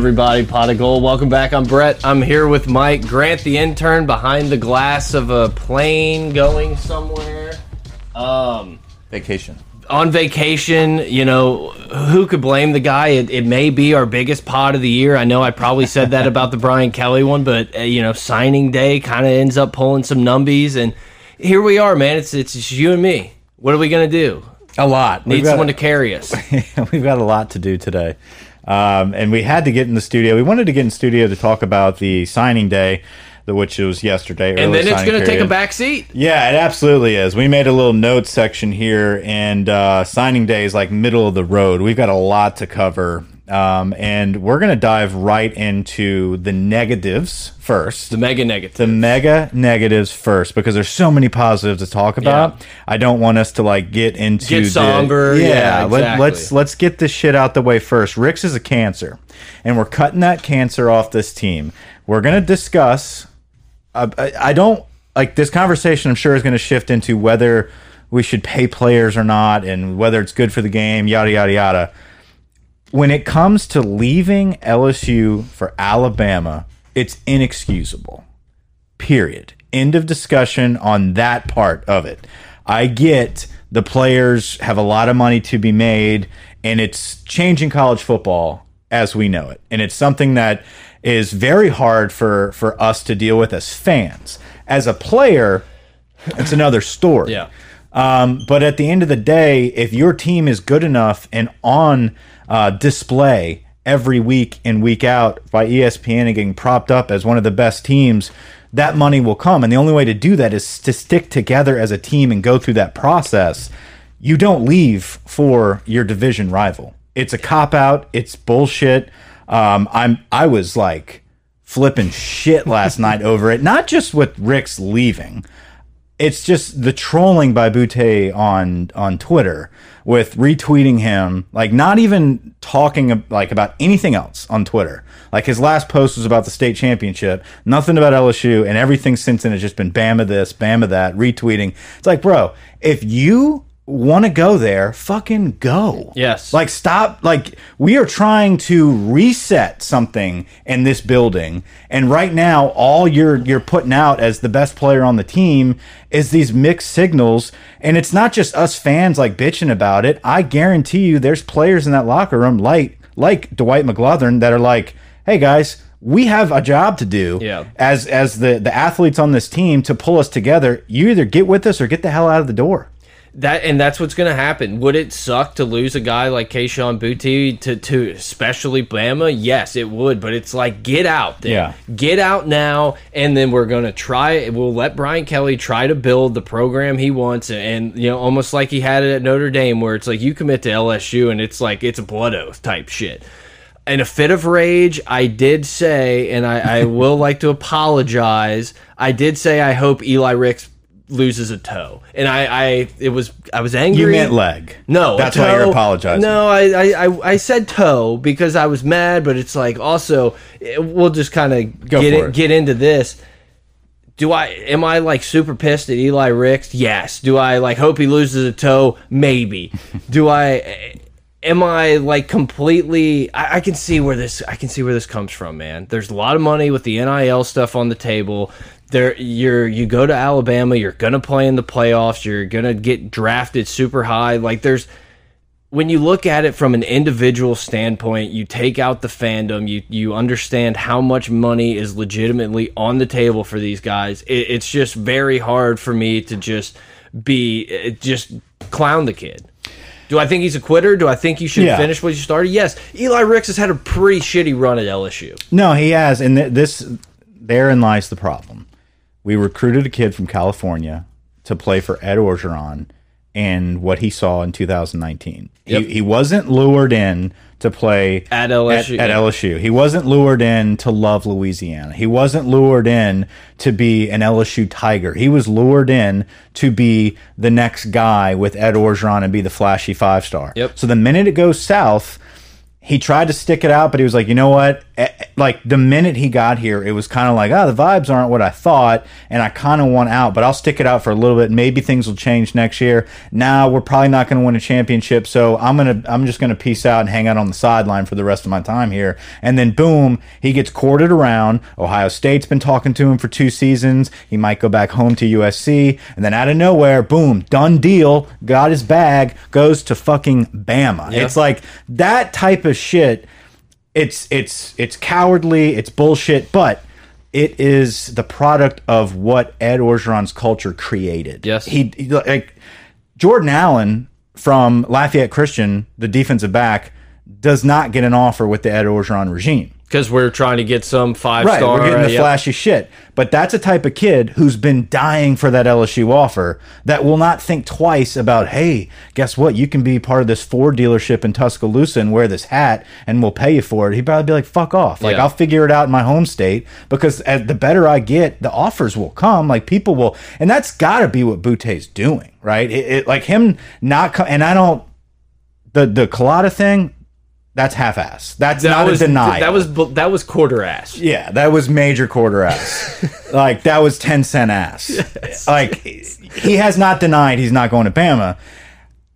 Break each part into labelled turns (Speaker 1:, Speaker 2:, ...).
Speaker 1: everybody? Pot of Gold. Welcome back. I'm Brett. I'm here with Mike Grant, the intern, behind the glass of a plane going somewhere. Um,
Speaker 2: Vacation.
Speaker 1: on vacation, you know, who could blame the guy? It, it may be our biggest pod of the year. I know I probably said that about the Brian Kelly one, but uh, you know, signing day kind of ends up pulling some numbies, and here we are, man. It's it's just you and me. What are we gonna do?
Speaker 2: A lot.
Speaker 1: Need someone to carry us.
Speaker 2: We've got a lot to do today. Um, and we had to get in the studio. We wanted to get in studio to talk about the signing day, the, which was yesterday.
Speaker 1: and then it's gonna take a back seat.
Speaker 2: Yeah, it absolutely is. We made a little note section here, and uh, signing day is like middle of the road. We've got a lot to cover. Um, and we're going to dive right into the negatives first.
Speaker 1: The mega negative.
Speaker 2: the mega negatives first because there's so many positives to talk about.
Speaker 1: Yeah.
Speaker 2: I don't want us to like get into
Speaker 1: Get
Speaker 2: the-
Speaker 1: somber. Yeah,
Speaker 2: let, let's let's get this shit out the way first. Ricks is a cancer, and we're cutting that cancer off this team. We're gonna discuss. Uh, I, I don't like this conversation. I'm sure is going to shift into whether we should pay players or not, and whether it's good for the game. Yada yada yada when it comes to leaving LSU for Alabama, it's inexcusable. Period. End of discussion on that part of it. I get the players have a lot of money to be made, and it's changing college football as we know it. And it's something that is very hard for, for us to deal with as fans. As a player, it's another story.
Speaker 1: Yeah.
Speaker 2: Um, but at the end of the day, if your team is good enough and on uh, display every week and week out by ESPN and getting propped up as one of the best teams, that money will come. And the only way to do that is to stick together as a team and go through that process. You don't leave for your division rival. It's a cop out. It's bullshit. Um, I'm. I was like flipping shit last night over it. Not just with Ricks leaving it's just the trolling by Boutte on on Twitter with retweeting him, like not even talking like about anything else on Twitter. Like his last post was about the state championship, nothing about LSU, and everything since then has just been Bama this, Bama that, retweeting. It's like, bro, if you want to go there, fucking go.
Speaker 1: Yes.
Speaker 2: Like stop like we are trying to reset something in this building and right now all you're you're putting out as the best player on the team is these mixed signals and it's not just us fans like bitching about it. I guarantee you there's players in that locker room like like Dwight McLaughlin that are like, "Hey guys, we have a job to do
Speaker 1: Yeah.
Speaker 2: as as the the athletes on this team to pull us together. You either get with us or get the hell out of the door."
Speaker 1: That and that's what's going to happen. Would it suck to lose a guy like Kayshon Boutte to to especially Bama? Yes, it would. But it's like get out there,
Speaker 2: Yeah.
Speaker 1: get out now, and then we're going to try. We'll let Brian Kelly try to build the program he wants, and you know, almost like he had it at Notre Dame, where it's like you commit to LSU, and it's like it's a blood oath type shit. In a fit of rage, I did say, and I, I will like to apologize. I did say I hope Eli Ricks loses a toe, and I, I it was I was angry.
Speaker 2: You meant leg.
Speaker 1: No,
Speaker 2: That's why you're apologizing.
Speaker 1: No, I, I I I said toe because I was mad, but it's like also eh, we'll just kind of get it,
Speaker 2: it.
Speaker 1: get into this. Do I am I like super pissed at Eli Ricks? Yes. Do I like hope he loses a toe? Maybe. Do I? eh, Am I like completely? I, I can see where this. I can see where this comes from, man. There's a lot of money with the NIL stuff on the table. There, you're you go to Alabama. You're gonna play in the playoffs. You're gonna get drafted super high. Like there's when you look at it from an individual standpoint, you take out the fandom, you you understand how much money is legitimately on the table for these guys. It, it's just very hard for me to just be eh, just clown the kid. Do I think he's a quitter? Do I think you should
Speaker 2: Yeah.
Speaker 1: finish what you started? Yes. Eli Ricks has had a pretty shitty run at LSU.
Speaker 2: No, he has, and th this therein lies the problem. We recruited a kid from California to play for Ed Orgeron and what he saw in 2019.
Speaker 1: Yep.
Speaker 2: He, he wasn't lured in to play
Speaker 1: At LSU,
Speaker 2: At,
Speaker 1: yeah.
Speaker 2: LSU, he wasn't lured in to love Louisiana. He wasn't lured in to be an LSU Tiger. He was lured in to be the next guy with Ed Orgeron and be the flashy five star.
Speaker 1: Yep.
Speaker 2: So the minute it goes south, he tried to stick it out, but he was like, you know what? like the minute he got here, it was kind of like, oh, the vibes aren't what I thought, and I kind of want out, but I'll stick it out for a little bit. Maybe things will change next year. Now we're probably not going to win a championship, so I'm gonna I'm just gonna peace out and hang out on the sideline for the rest of my time here. And then boom, he gets courted around. Ohio State's been talking to him for two seasons. He might go back home to USC, and then out of nowhere, boom, done deal. Got his bag, goes to fucking Bama.
Speaker 1: Yeah.
Speaker 2: It's like that type of shit it's it's it's cowardly, it's bullshit, but it is the product of what Ed Orgeron's culture created.
Speaker 1: Yes.
Speaker 2: he, he- like Jordan Allen from Lafayette Christian, the defensive back, does not get an offer with the Ed Orgeron regime.
Speaker 1: Because we're trying to get some five
Speaker 2: Right,
Speaker 1: star.
Speaker 2: we're getting the
Speaker 1: yep.
Speaker 2: flashy shit. But that's a type of kid who's been dying for that LSU offer that will not think twice about, hey, guess what? You can be part of this Ford dealership in Tuscaloosa and wear this hat and we'll pay you for it. He'd probably be like, fuck off. Like,
Speaker 1: Yeah.
Speaker 2: I'll figure it out in my home state because as the better I get, the offers will come. Like, people will. And that's got to be what Boutte's doing, right? It, it, like, him not. And I don't. The, the Culotta thing, that's half ass. That's
Speaker 1: That
Speaker 2: not
Speaker 1: was
Speaker 2: a denial.
Speaker 1: that was that was quarter ass.
Speaker 2: Yeah, that was major quarter ass. like that was ten cent ass. Like he has not denied he's not going to Bama.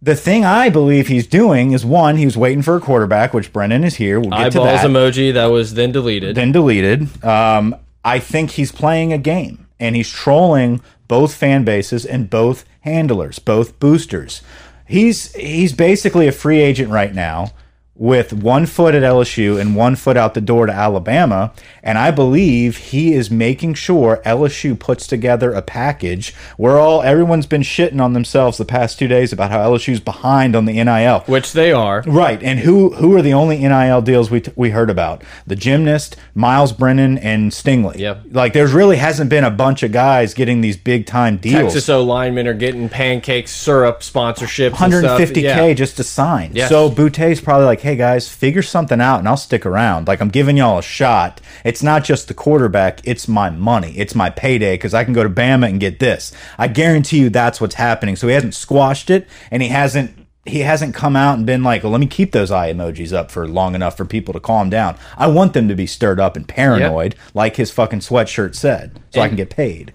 Speaker 2: The thing I believe he's doing is one, he was waiting for a quarterback, which Brennan is here. We'll get to that.
Speaker 1: emoji that was then deleted.
Speaker 2: then deleted. Um, I think he's playing a game and he's trolling both fan bases and both handlers, both boosters. He's he's basically a free agent right now with one foot at LSU and one foot out the door to Alabama, and I believe he is making sure LSU puts together a package where all everyone's been shitting on themselves the past 2 days about how LSU's behind on the NIL.
Speaker 1: which they are.
Speaker 2: Right, and who who are the only NIL deals we we heard about? The gymnast, Myles Brennan, and Stingley.
Speaker 1: Yep.
Speaker 2: like there's really hasn't been a bunch of guys getting these big time deals.
Speaker 1: Texas O linemen are getting pancakes, syrup sponsorships, and stuff.
Speaker 2: 150k
Speaker 1: Yeah.
Speaker 2: just to sign.
Speaker 1: Yes.
Speaker 2: So Boutte's probably like, "Hey guys, figure something out, and I'll stick around. Like I'm giving y'all a shot. It's not just the quarterback; it's my money, it's my payday because I can go to Bama and get this. I guarantee you that's what's happening. So he hasn't squashed it, and he hasn't. He hasn't come out and been like, well, let me keep those eye emojis up for long enough for people to calm down. I want them to be stirred up and paranoid, like his fucking sweatshirt said, so I can get paid.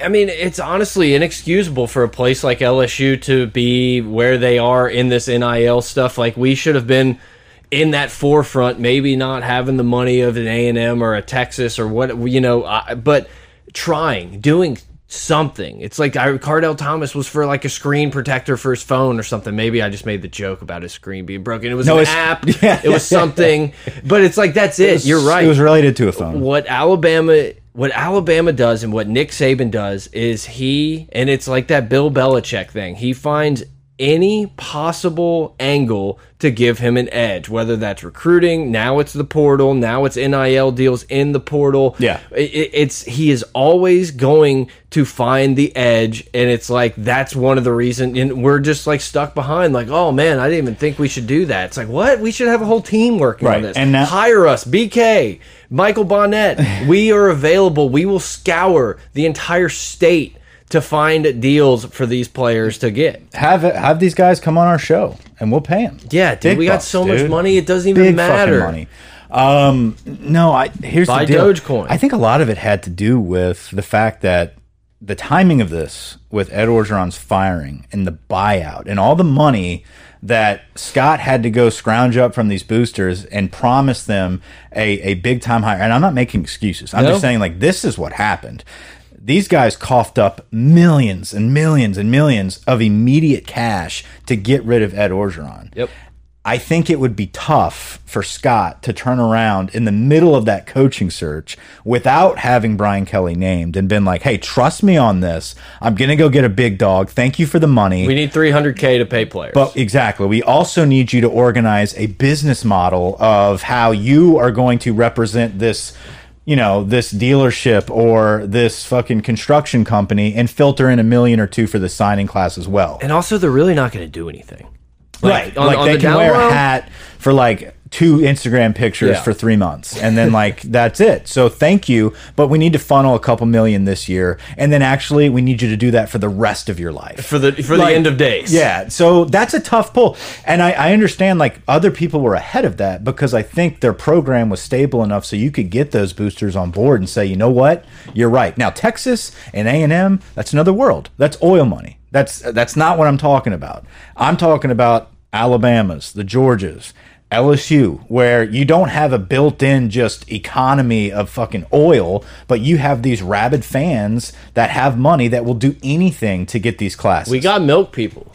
Speaker 1: I mean, it's honestly inexcusable for a place like LSU to be where they are in this NIL stuff. Like we should have been in that forefront, maybe not having the money of an A and M or a Texas or what you know, I, but trying, doing something. It's like I, Cardell Thomas was for like a screen protector for his phone or something. Maybe I just made the joke about his screen being broken. It was
Speaker 2: No,
Speaker 1: an app.
Speaker 2: yeah.
Speaker 1: it was something, but it's like that's it. You're right
Speaker 2: It was related to a phone.
Speaker 1: what Alabama what Alabama does and what Nick Saban does is he and it's like that Bill Belichick thing. He finds any possible angle to give him an edge, whether that's recruiting, now it's the portal, now it's NIL deals in the portal.
Speaker 2: Yeah.
Speaker 1: I- I- it's he is always going to find the edge and it's like that's one of the reasons and we're just like stuck behind like oh man I didn't even think we should do that. It's like what? We should have a whole team working
Speaker 2: Right,
Speaker 1: on this.
Speaker 2: And now-
Speaker 1: hire us. Bk michael bonnet. We are available. We will scour the entire state to find deals for these players to get
Speaker 2: have have these guys come on our show and we'll pay them.
Speaker 1: yeah dude
Speaker 2: Big
Speaker 1: we got
Speaker 2: bucks,
Speaker 1: so much money it doesn't even
Speaker 2: Big
Speaker 1: matter
Speaker 2: fucking money. Um, no, I here's
Speaker 1: Buy
Speaker 2: the deal.
Speaker 1: Dogecoin.
Speaker 2: I think a lot of it had to do with the fact that the timing of this with Ed Orgeron's firing and the buyout and all the money that Scott had to go scrounge up from these boosters and promise them a, a big time hire. And I'm not making excuses. I'm
Speaker 1: No.
Speaker 2: just saying like this is what happened. These guys coughed up millions and millions and millions of immediate cash to get rid of Ed Orgeron.
Speaker 1: Yep.
Speaker 2: I think it would be tough for Scott to turn around in the middle of that coaching search without having Brian Kelly named and been like, hey, trust me on this. I'm going to go get a big dog. Thank you for the money.
Speaker 1: we need 300k to pay players
Speaker 2: But exactly. We also need you to organize a business model of how you are going to represent this, you know, this dealership or this fucking construction company and filter in a million or two for the signing class as well.
Speaker 1: and also they're really not going to do anything Like,
Speaker 2: right.
Speaker 1: on-
Speaker 2: like
Speaker 1: on
Speaker 2: they
Speaker 1: the
Speaker 2: can wear a hat for like two Instagram pictures
Speaker 1: Yeah.
Speaker 2: for three months, and then like that's it. So thank you, but we need to funnel a couple million this year, and then actually we need you to do that for the rest of your life.
Speaker 1: for the for
Speaker 2: Like,
Speaker 1: the end of days.
Speaker 2: Yeah, so that's a tough pull, and I, I understand like other people were ahead of that because I think their program was stable enough so you could get those boosters on board and say, you know what, you're right. Now Texas and A and M, that's another world. That's oil money. That's that's not what I'm talking about. I'm talking about Alabama's, the Georgias. LSU, where you don't have a built-in just economy of fucking oil, but you have these rabid fans that have money that will do anything to get these classes.
Speaker 1: We got milk people,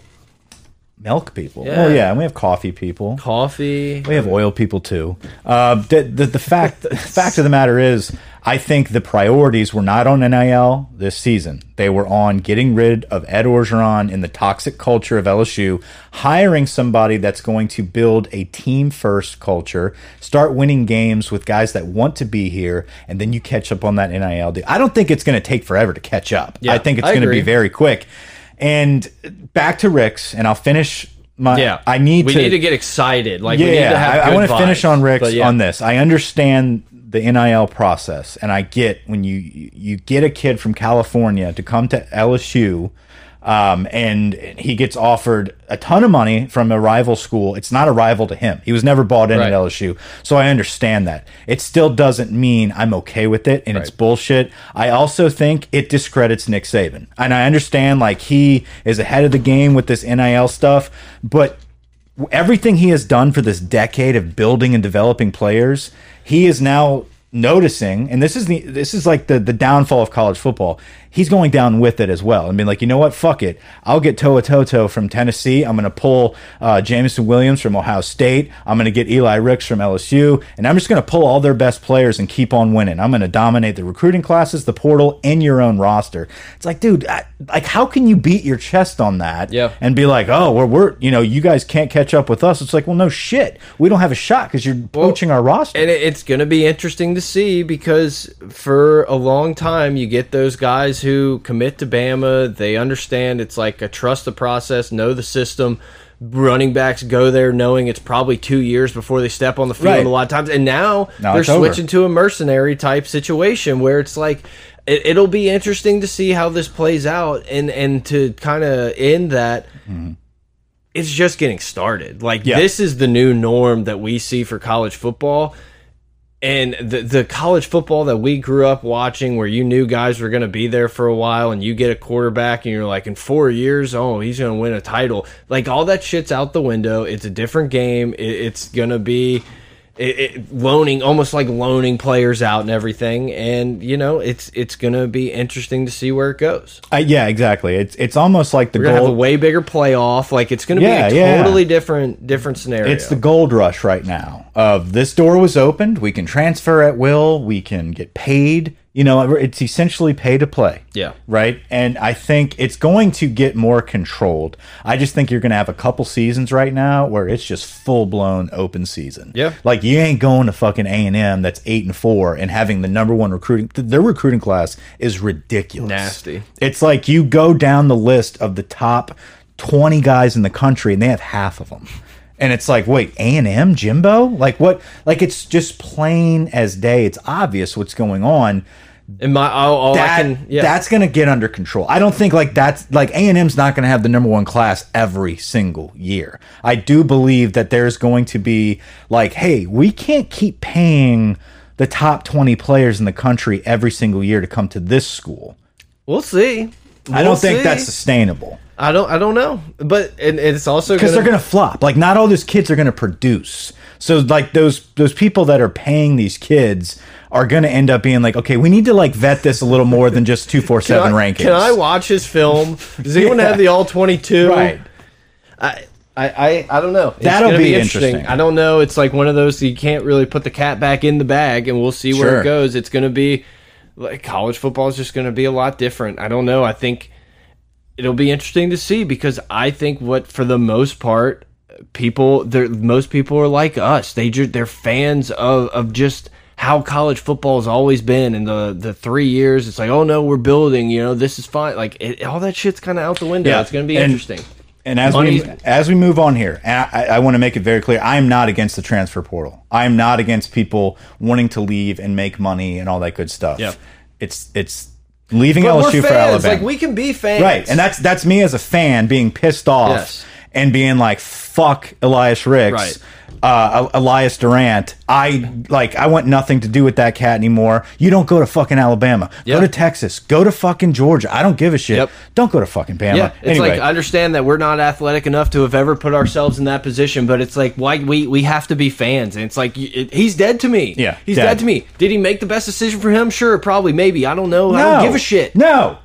Speaker 2: milk people.
Speaker 1: Yeah.
Speaker 2: Oh yeah, and we have coffee people.
Speaker 1: coffee.
Speaker 2: We have oil people too. Uh, the, the the fact the fact of the matter is, I think the priorities were not on NIL this season. They were on getting rid of Ed Orgeron in the toxic culture of LSU, hiring somebody that's going to build a team first culture, start winning games with guys that want to be here, and then you catch up on that NIL deal. I don't think it's going to take forever to catch up.
Speaker 1: Yeah,
Speaker 2: I think it's going to be very quick. And back to Ricks, and I'll finish my.
Speaker 1: Yeah,
Speaker 2: I need
Speaker 1: we
Speaker 2: to
Speaker 1: need to get excited. Like
Speaker 2: yeah,
Speaker 1: we need to have.
Speaker 2: I, I want to finish on Ricks
Speaker 1: yeah.
Speaker 2: on this. I understand the NIL process, and I get when you you get a kid from California to come to LSU, um, and he gets offered a ton of money from a rival school. It's not a rival to him. He was never bought in
Speaker 1: Right.
Speaker 2: at LSU, so I understand that. It still doesn't mean I'm okay with it, and it's bullshit. I also think it discredits Nick Saban, and I understand like he is ahead of the game with this NIL stuff, but everything he has done for this decade of building and developing players, he is now noticing, and this is the this is like the the downfall of college football. He's going down with it as well, and being like, you know what, fuck it, I'll get To'oTo'o from Tennessee. I'm going to pull uh, Jameson Williams from Ohio State. I'm going to get Eli Ricks from LSU, and I'm just going to pull all their best players and keep on winning. I'm going to dominate the recruiting classes, the portal, and your own roster. It's like, dude, I, like, how can you beat your chest on that?
Speaker 1: Yeah.
Speaker 2: and be like, oh, we're, we're you know, you guys can't catch up with us. It's like, well, no shit. We don't have a shot because you're poaching our roster.
Speaker 1: And it's going to be interesting to see because for a long time, you get those guys who commit to Bama. They understand it's like a trust the process, know the system. Running backs go there knowing it's probably two years before they step on the field
Speaker 2: Right.
Speaker 1: a lot of times. And now,
Speaker 2: Now
Speaker 1: they're
Speaker 2: it's over.
Speaker 1: switching to a mercenary type situation where it's like, it, it'll be interesting to see how this plays out and, and to kind of end that mm-hmm. it's just getting started. Like
Speaker 2: Yeah.
Speaker 1: this is the new norm that we see for college football. And the the college football that we grew up watching where you knew guys were going to be there for a while and you get a quarterback and you're like in 4 years, oh, he's going to win a title. Like all that shit's out the window. It's a different game. It, it's going to be it, it, loaning almost like loaning players out and everything and you know it's it's going to be interesting to see where it goes
Speaker 2: Uh, yeah, exactly. It's it's almost like the
Speaker 1: we're gonna have a
Speaker 2: gold.
Speaker 1: way bigger playoff. Like it's gonna
Speaker 2: Yeah,
Speaker 1: be a
Speaker 2: yeah.
Speaker 1: totally different different scenario.
Speaker 2: It's the gold rush right now. Of this door was opened, we can transfer at will, we can get paid. You know, it's essentially pay to play.
Speaker 1: Yeah.
Speaker 2: Right. And I think it's going to get more controlled. I just think you're going to have a couple seasons right now where it's just full blown open season.
Speaker 1: Yeah.
Speaker 2: Like you ain't going to fucking A and M that's eight and four and having the number one recruiting. th- Their recruiting class is ridiculous.
Speaker 1: Nasty.
Speaker 2: It's like you go down the list of the top 20 guys in the country and they have half of them. And it's like, wait, A&M, Jimbo? Like what? Like it's just plain as day. It's obvious what's going on.
Speaker 1: In my all, all
Speaker 2: That,
Speaker 1: I can yeah.
Speaker 2: That's going to get under control. I don't think like that's like A&M's not going to have the number one class every single year. I do believe that there's going to be like, hey, we can't keep paying the top 20 players in the country every single year to come to this school.
Speaker 1: we'll see.
Speaker 2: I
Speaker 1: We'll
Speaker 2: don't think that's sustainable.
Speaker 1: I don't I don't know. But and it's also
Speaker 2: because they're gonna flop. Like not all those kids are gonna produce. So like those those people that are paying these kids are gonna end up being like, okay, we need to like vet this a little more than just two four seven four can
Speaker 1: I,
Speaker 2: rankings.
Speaker 1: Can I watch his film? Does anyone
Speaker 2: Yeah.
Speaker 1: have the all twenty two?
Speaker 2: Right.
Speaker 1: I, I, I, don't know. It's
Speaker 2: That'll
Speaker 1: gonna
Speaker 2: be interesting.
Speaker 1: I don't know. It's like one of those you can't really put the cat back in the bag, and we'll see where
Speaker 2: Sure.
Speaker 1: it goes. It's going to be like college football is just going to be a lot different. I don't know. I think it'll be interesting to see because I think what for the most part people they're most people are like us. They they're fans of of just how college football has always been in the the three years. It's like oh no, we're building. You know this is fine. Like it, all that shit's kind of out the window.
Speaker 2: Yeah,
Speaker 1: It's going to be
Speaker 2: and-
Speaker 1: interesting.
Speaker 2: And as we as we move on here, and I, I want to make it very clear, I am not against the transfer portal. I am not against people wanting to leave and make money and all that good stuff.
Speaker 1: Yeah.
Speaker 2: It's it's leaving
Speaker 1: But
Speaker 2: LSU for. Alabama.
Speaker 1: Like we can be fans,
Speaker 2: right, and that's that's me as a fan being pissed off
Speaker 1: Yes.
Speaker 2: and being like, "Fuck Elias Ricks."
Speaker 1: Right.
Speaker 2: Uh, Elias Durant, I like. I want nothing to do with that cat anymore. You don't go to fucking Alabama.
Speaker 1: Yeah.
Speaker 2: Go to Texas. Go to fucking Georgia. I don't give a shit.
Speaker 1: Yep.
Speaker 2: Don't go to fucking Bama.
Speaker 1: Yeah, it's
Speaker 2: anyway,
Speaker 1: like I understand that we're not athletic enough to have ever put ourselves in that position, but it's like why we we have to be fans, and it's like it, he's dead to me.
Speaker 2: Yeah,
Speaker 1: he's
Speaker 2: dead.
Speaker 1: dead. to me. Did he make the best decision for him? Sure, probably, maybe. I don't know. I don't give a shit.
Speaker 2: No.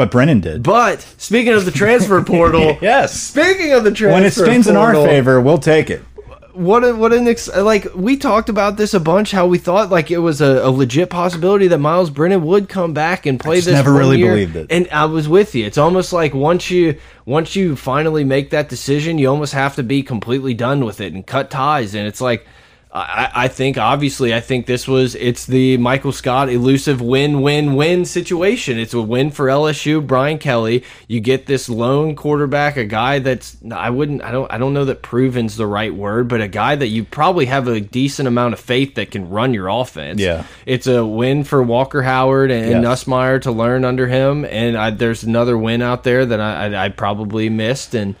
Speaker 2: But Brennan did.
Speaker 1: But speaking of the transfer portal,
Speaker 2: yes.
Speaker 1: Speaking of the transfer,
Speaker 2: When it spins in our favor, we'll take it.
Speaker 1: What a, what an ex like we talked about this a bunch. How we thought like it was a, a legit possibility that Myles Brennan would come back and play
Speaker 2: just
Speaker 1: this.
Speaker 2: never really
Speaker 1: year.
Speaker 2: believed it.
Speaker 1: and I was with you. It's almost like once you once you finally make that decision, you almost have to be completely done with it and cut ties. And it's like. I, I think obviously I think this was it's the Michael Scott elusive win win win situation. It's a win for LSU. Brian Kelly, you get this lone quarterback, a guy that's I wouldn't I don't I don't know that proven's the right word, but a guy that you probably have a decent amount of faith that can run your offense.
Speaker 2: Yeah.
Speaker 1: it's a win for Walker Howard and,
Speaker 2: Yes.
Speaker 1: Nussmeier to learn under him, and I, there's another win out there that I, I, I probably missed and.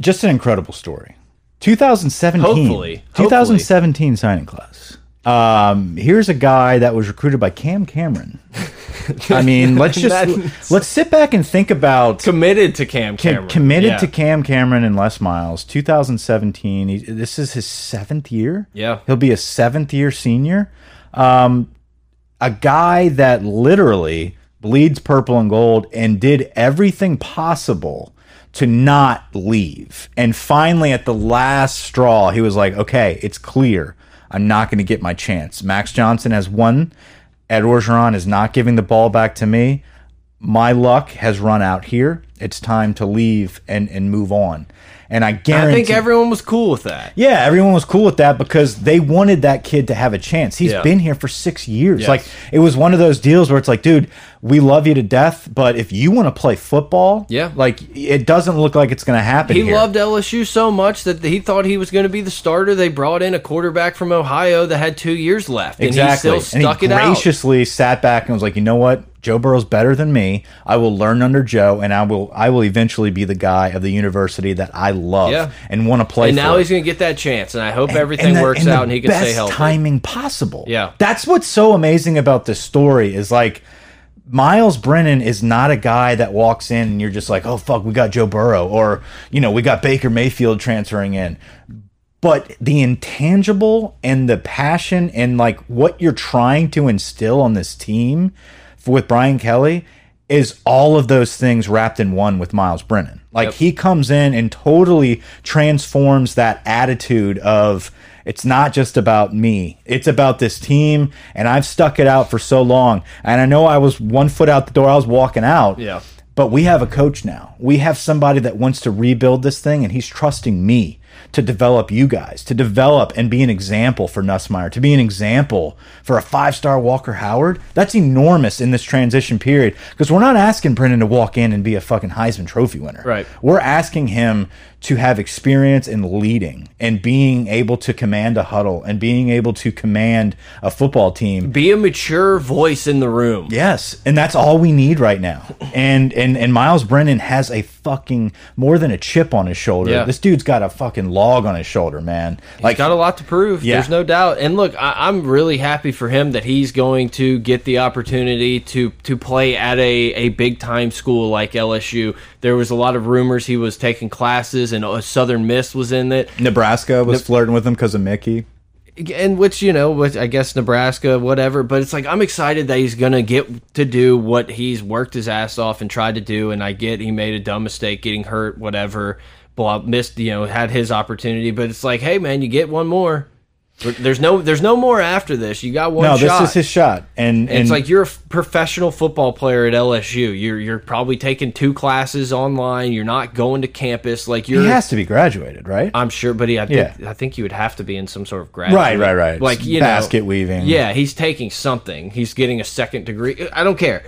Speaker 2: Just an incredible story. 2017.
Speaker 1: Hopefully.
Speaker 2: 2017 signing class. Um, here's a guy that was recruited by Cam Cameron. I mean, let's just let's sit back and think about
Speaker 1: committed to Cam Cameron.
Speaker 2: committed
Speaker 1: Yeah.
Speaker 2: to Cam Cameron and Les Miles. 2017. He, this is his seventh year.
Speaker 1: Yeah.
Speaker 2: he'll be a seventh year senior. Um, a guy that literally bleeds purple and gold and did everything possible to not leave. And finally, at the last straw, he was like, "Okay, it's clear. I'm not going to get my chance." Max Johnson has won. Ed Orgeron is not giving the ball back to me my luck has run out here. It's time to leave and and move on. And I guarantee.
Speaker 1: I think everyone was cool with that.
Speaker 2: yeah, everyone was cool with that because they wanted that kid to have a chance. He's
Speaker 1: Yeah.
Speaker 2: been here for six years.
Speaker 1: Yes.
Speaker 2: Like it was one of those deals where it's like, dude, we love you to death, but if you want to play football,
Speaker 1: Yeah.
Speaker 2: like it doesn't look like it's going to happen.
Speaker 1: He
Speaker 2: here.
Speaker 1: loved LSU so much that he thought he was going to be the starter. They brought in a quarterback from Ohio that had two years left, and
Speaker 2: exactly,
Speaker 1: he still stuck
Speaker 2: and
Speaker 1: it
Speaker 2: he
Speaker 1: out.
Speaker 2: graciously sat back and was like, you know what, Joe Burrow's better than me. I will learn under Joe, and I will I will eventually be the guy of the university that I love
Speaker 1: Yeah.
Speaker 2: and want to play.
Speaker 1: And now
Speaker 2: for.
Speaker 1: he's going to get that chance, and I hope everything
Speaker 2: the-
Speaker 1: works out and he can stay healthy.
Speaker 2: timing possible.
Speaker 1: Yeah.
Speaker 2: that's what's so amazing about this story is like Myles Brennan is not a guy that walks in and you're just like, oh fuck, we got Joe Burrow, or you know, we got Baker Mayfield transferring in. But the intangible and the passion and like what you're trying to instill on this team with Brian Kelly is all of those things wrapped in one with Myles Brennan. Like
Speaker 1: Yep.
Speaker 2: he comes in and totally transforms that attitude of it's not just about me. It's about this team and I've stuck it out for so long. And I know I was one foot out the door, I was walking out.
Speaker 1: Yeah.
Speaker 2: But we have a coach now. We have somebody that wants to rebuild this thing, and he's trusting me to develop you guys, to develop and be an example for Nussmeier, to be an example for a five star Walker Howard. That's enormous in this transition period because we're not asking Brennan to walk in and be a fucking Heisman Trophy winner.
Speaker 1: Right.
Speaker 2: We're asking him to have experience in leading and being able to command a huddle and being able to command a football team
Speaker 1: Be a mature voice in the room.
Speaker 2: Yes, and that's all we need right now. And and and Myles Brennan has a fucking more than a chip on his shoulder.
Speaker 1: Yeah.
Speaker 2: This dude's got a fucking log on his shoulder, man.
Speaker 1: Like got a lot to prove.
Speaker 2: Yeah.
Speaker 1: There's no doubt. And look, I, I'm really happy for him that he's going to get the opportunity to to play at a a big time school like LSU. There was a lot of rumors he was taking classes, and Southern Miss was in it.
Speaker 2: Nebraska was flirting with him because of Mickey.
Speaker 1: and which you know, which I guess Nebraska, whatever. But it's like I'm excited that he's gonna get to do what he's worked his ass off and tried to do. And I get he made a dumb mistake, getting hurt, whatever. Blah, missed, you know, had his opportunity. But it's like, hey man, you get one more. There's no, there's no more after this. You got one
Speaker 2: No,
Speaker 1: shot.
Speaker 2: this is his shot. And, and
Speaker 1: it's like you're a professional football player at LSU. You're you're probably taking two classes online. You're not going to campus. Like you're
Speaker 2: he has to be graduated, right?
Speaker 1: I'm sure, but he, I think,
Speaker 2: Yeah.
Speaker 1: I think you would have to be in some sort of graduate.
Speaker 2: Right, right, right.
Speaker 1: Like you
Speaker 2: Basket
Speaker 1: know,
Speaker 2: weaving.
Speaker 1: Yeah, he's taking something. He's getting a second degree. I don't care.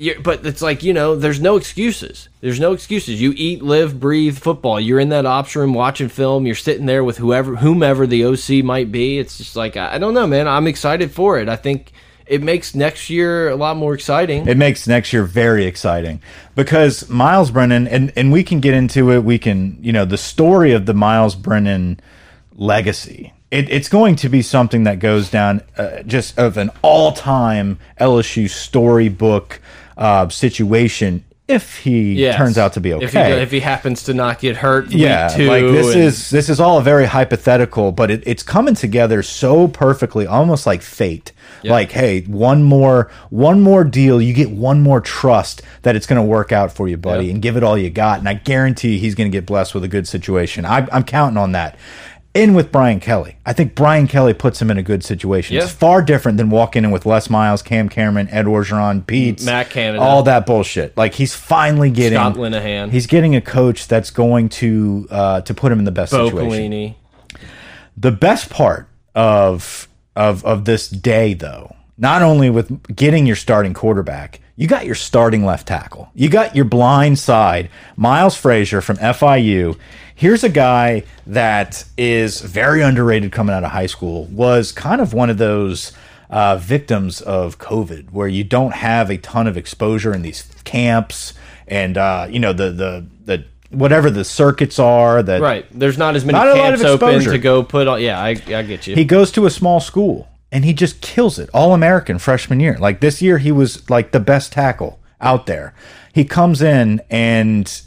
Speaker 1: You're, but it's like you know, there's no excuses. There's no excuses. You eat, live, breathe football. You're in that ops room watching film. You're sitting there with whoever, whomever the OC might be. It's just like I, I don't know, man. I'm excited for it. I think it makes next year a lot more exciting.
Speaker 2: It makes next year very exciting because Myles Brennan, and and we can get into it. We can, you know, the story of the Myles Brennan legacy. It, it's going to be something that goes down uh, just of an all-time LSU storybook uh, situation if he
Speaker 1: Yes.
Speaker 2: turns out to be okay.
Speaker 1: If he, if he happens to not get hurt,
Speaker 2: yeah,
Speaker 1: week two,
Speaker 2: like this is this is all a very hypothetical, but it, it's coming together so perfectly, almost like fate. Like, hey, one more one more deal, you get one more trust that it's going to work out for you, buddy,
Speaker 1: Yep.
Speaker 2: and give it all you got. And I guarantee he's going to get blessed with a good situation. I, I'm counting on that. In with Brian Kelly, I think Brian Kelly puts him in a good situation.
Speaker 1: Yeah.
Speaker 2: It's far different than walking in with Les Miles, Cam Cameron, Ed Orgeron, Pete,
Speaker 1: Matt Canada.
Speaker 2: all that bullshit. Like he's finally getting
Speaker 1: Scott Linehan.
Speaker 2: He's getting a coach that's going to uh, to put him in the best
Speaker 1: Bo
Speaker 2: situation.
Speaker 1: Pelini.
Speaker 2: The best part of of of this day, though, not only with getting your starting quarterback, you got your starting left tackle. You got your blind side, Miles Frazier from FIU. Here's a guy that is very underrated coming out of high school. Was kind of one of those uh, victims of COVID, where you don't have a ton of exposure in these camps, and uh, you know the the the whatever the circuits are that
Speaker 1: Right. There's not as many
Speaker 2: Not a lot
Speaker 1: camps
Speaker 2: of
Speaker 1: open to go put on. Yeah, I, I get you.
Speaker 2: he goes to a small school and he just kills it all american freshman year. Like this year he was like the best tackle out there. He comes in and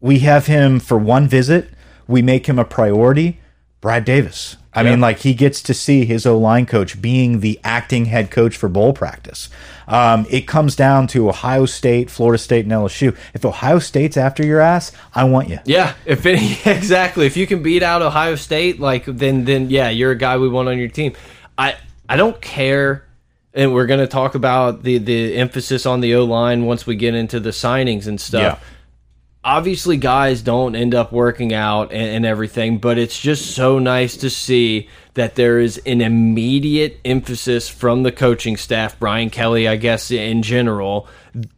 Speaker 2: we have him for one visit. We make him a priority. Brad davis. I mean like he gets to see his o-line coach being the acting head coach for bowl practice. Um, it comes down to ohio state florida state and lsu if ohio state's after your ass i want you.
Speaker 1: Yeah, if any exactly, if you can beat out Ohio State, like then then yeah, you're a guy we want on your team. I I don't care, and we're gonna talk about the the emphasis on the O line once we get into the signings and stuff.
Speaker 2: Yeah.
Speaker 1: Obviously, guys don't end up working out and, and everything, but it's just so nice to see that there is an immediate emphasis from the coaching staff, Brian Kelly, I guess in general,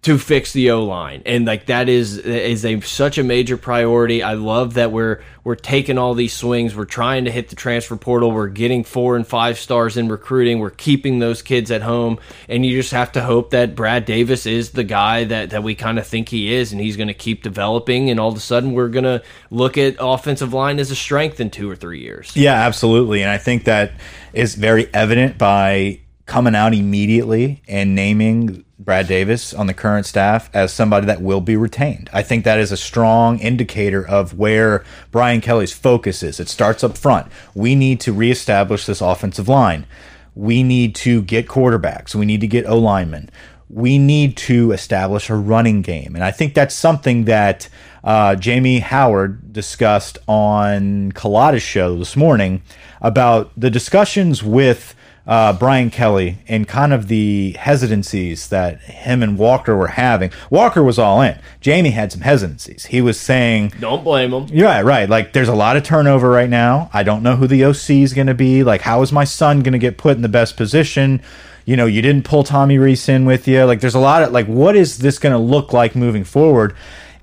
Speaker 1: to fix the O line, and like that is is a such a major priority. I love that we're we're taking all these swings. We're trying to hit the transfer portal. We're getting four and five stars in recruiting. We're keeping those kids at home, and you just have to hope that Brad Davis is the guy that that we kind of think he is, and he's going to keep developing. And all of a sudden, we're going to look at offensive line as a strength in two or three years.
Speaker 2: Yeah, absolutely. And I think that is very evident by coming out immediately and naming Brad Davis on the current staff as somebody that will be retained. I think that is a strong indicator of where Brian Kelly's focus is. It starts up front. We need to reestablish this offensive line. We need to get quarterbacks. We need to get O linemen. We need to establish a running game. And I think that's something that uh, Jamie Howard discussed on Culotta's show this morning about the discussions with uh, Brian Kelly and kind of the hesitancies that him and Walker were having. Walker was all in. Jamie had some hesitancies. He was saying,
Speaker 1: Don't blame him.
Speaker 2: you're right, right. Like, there's a lot of turnover right now. I don't know who the OC is going to be. Like, how is my son going to get put in the best position? You know, you didn't pull Tommy Rees in with you. Like, there's a lot of, like, what is this going to look like moving forward?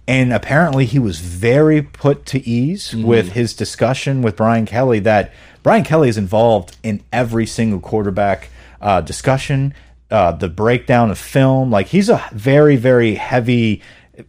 Speaker 2: And apparently, he was very put to ease with his discussion with Brian Kelly that Brian Kelly is involved in every single quarterback uh, discussion, uh, the breakdown of film. Like, he's a very, very heavy,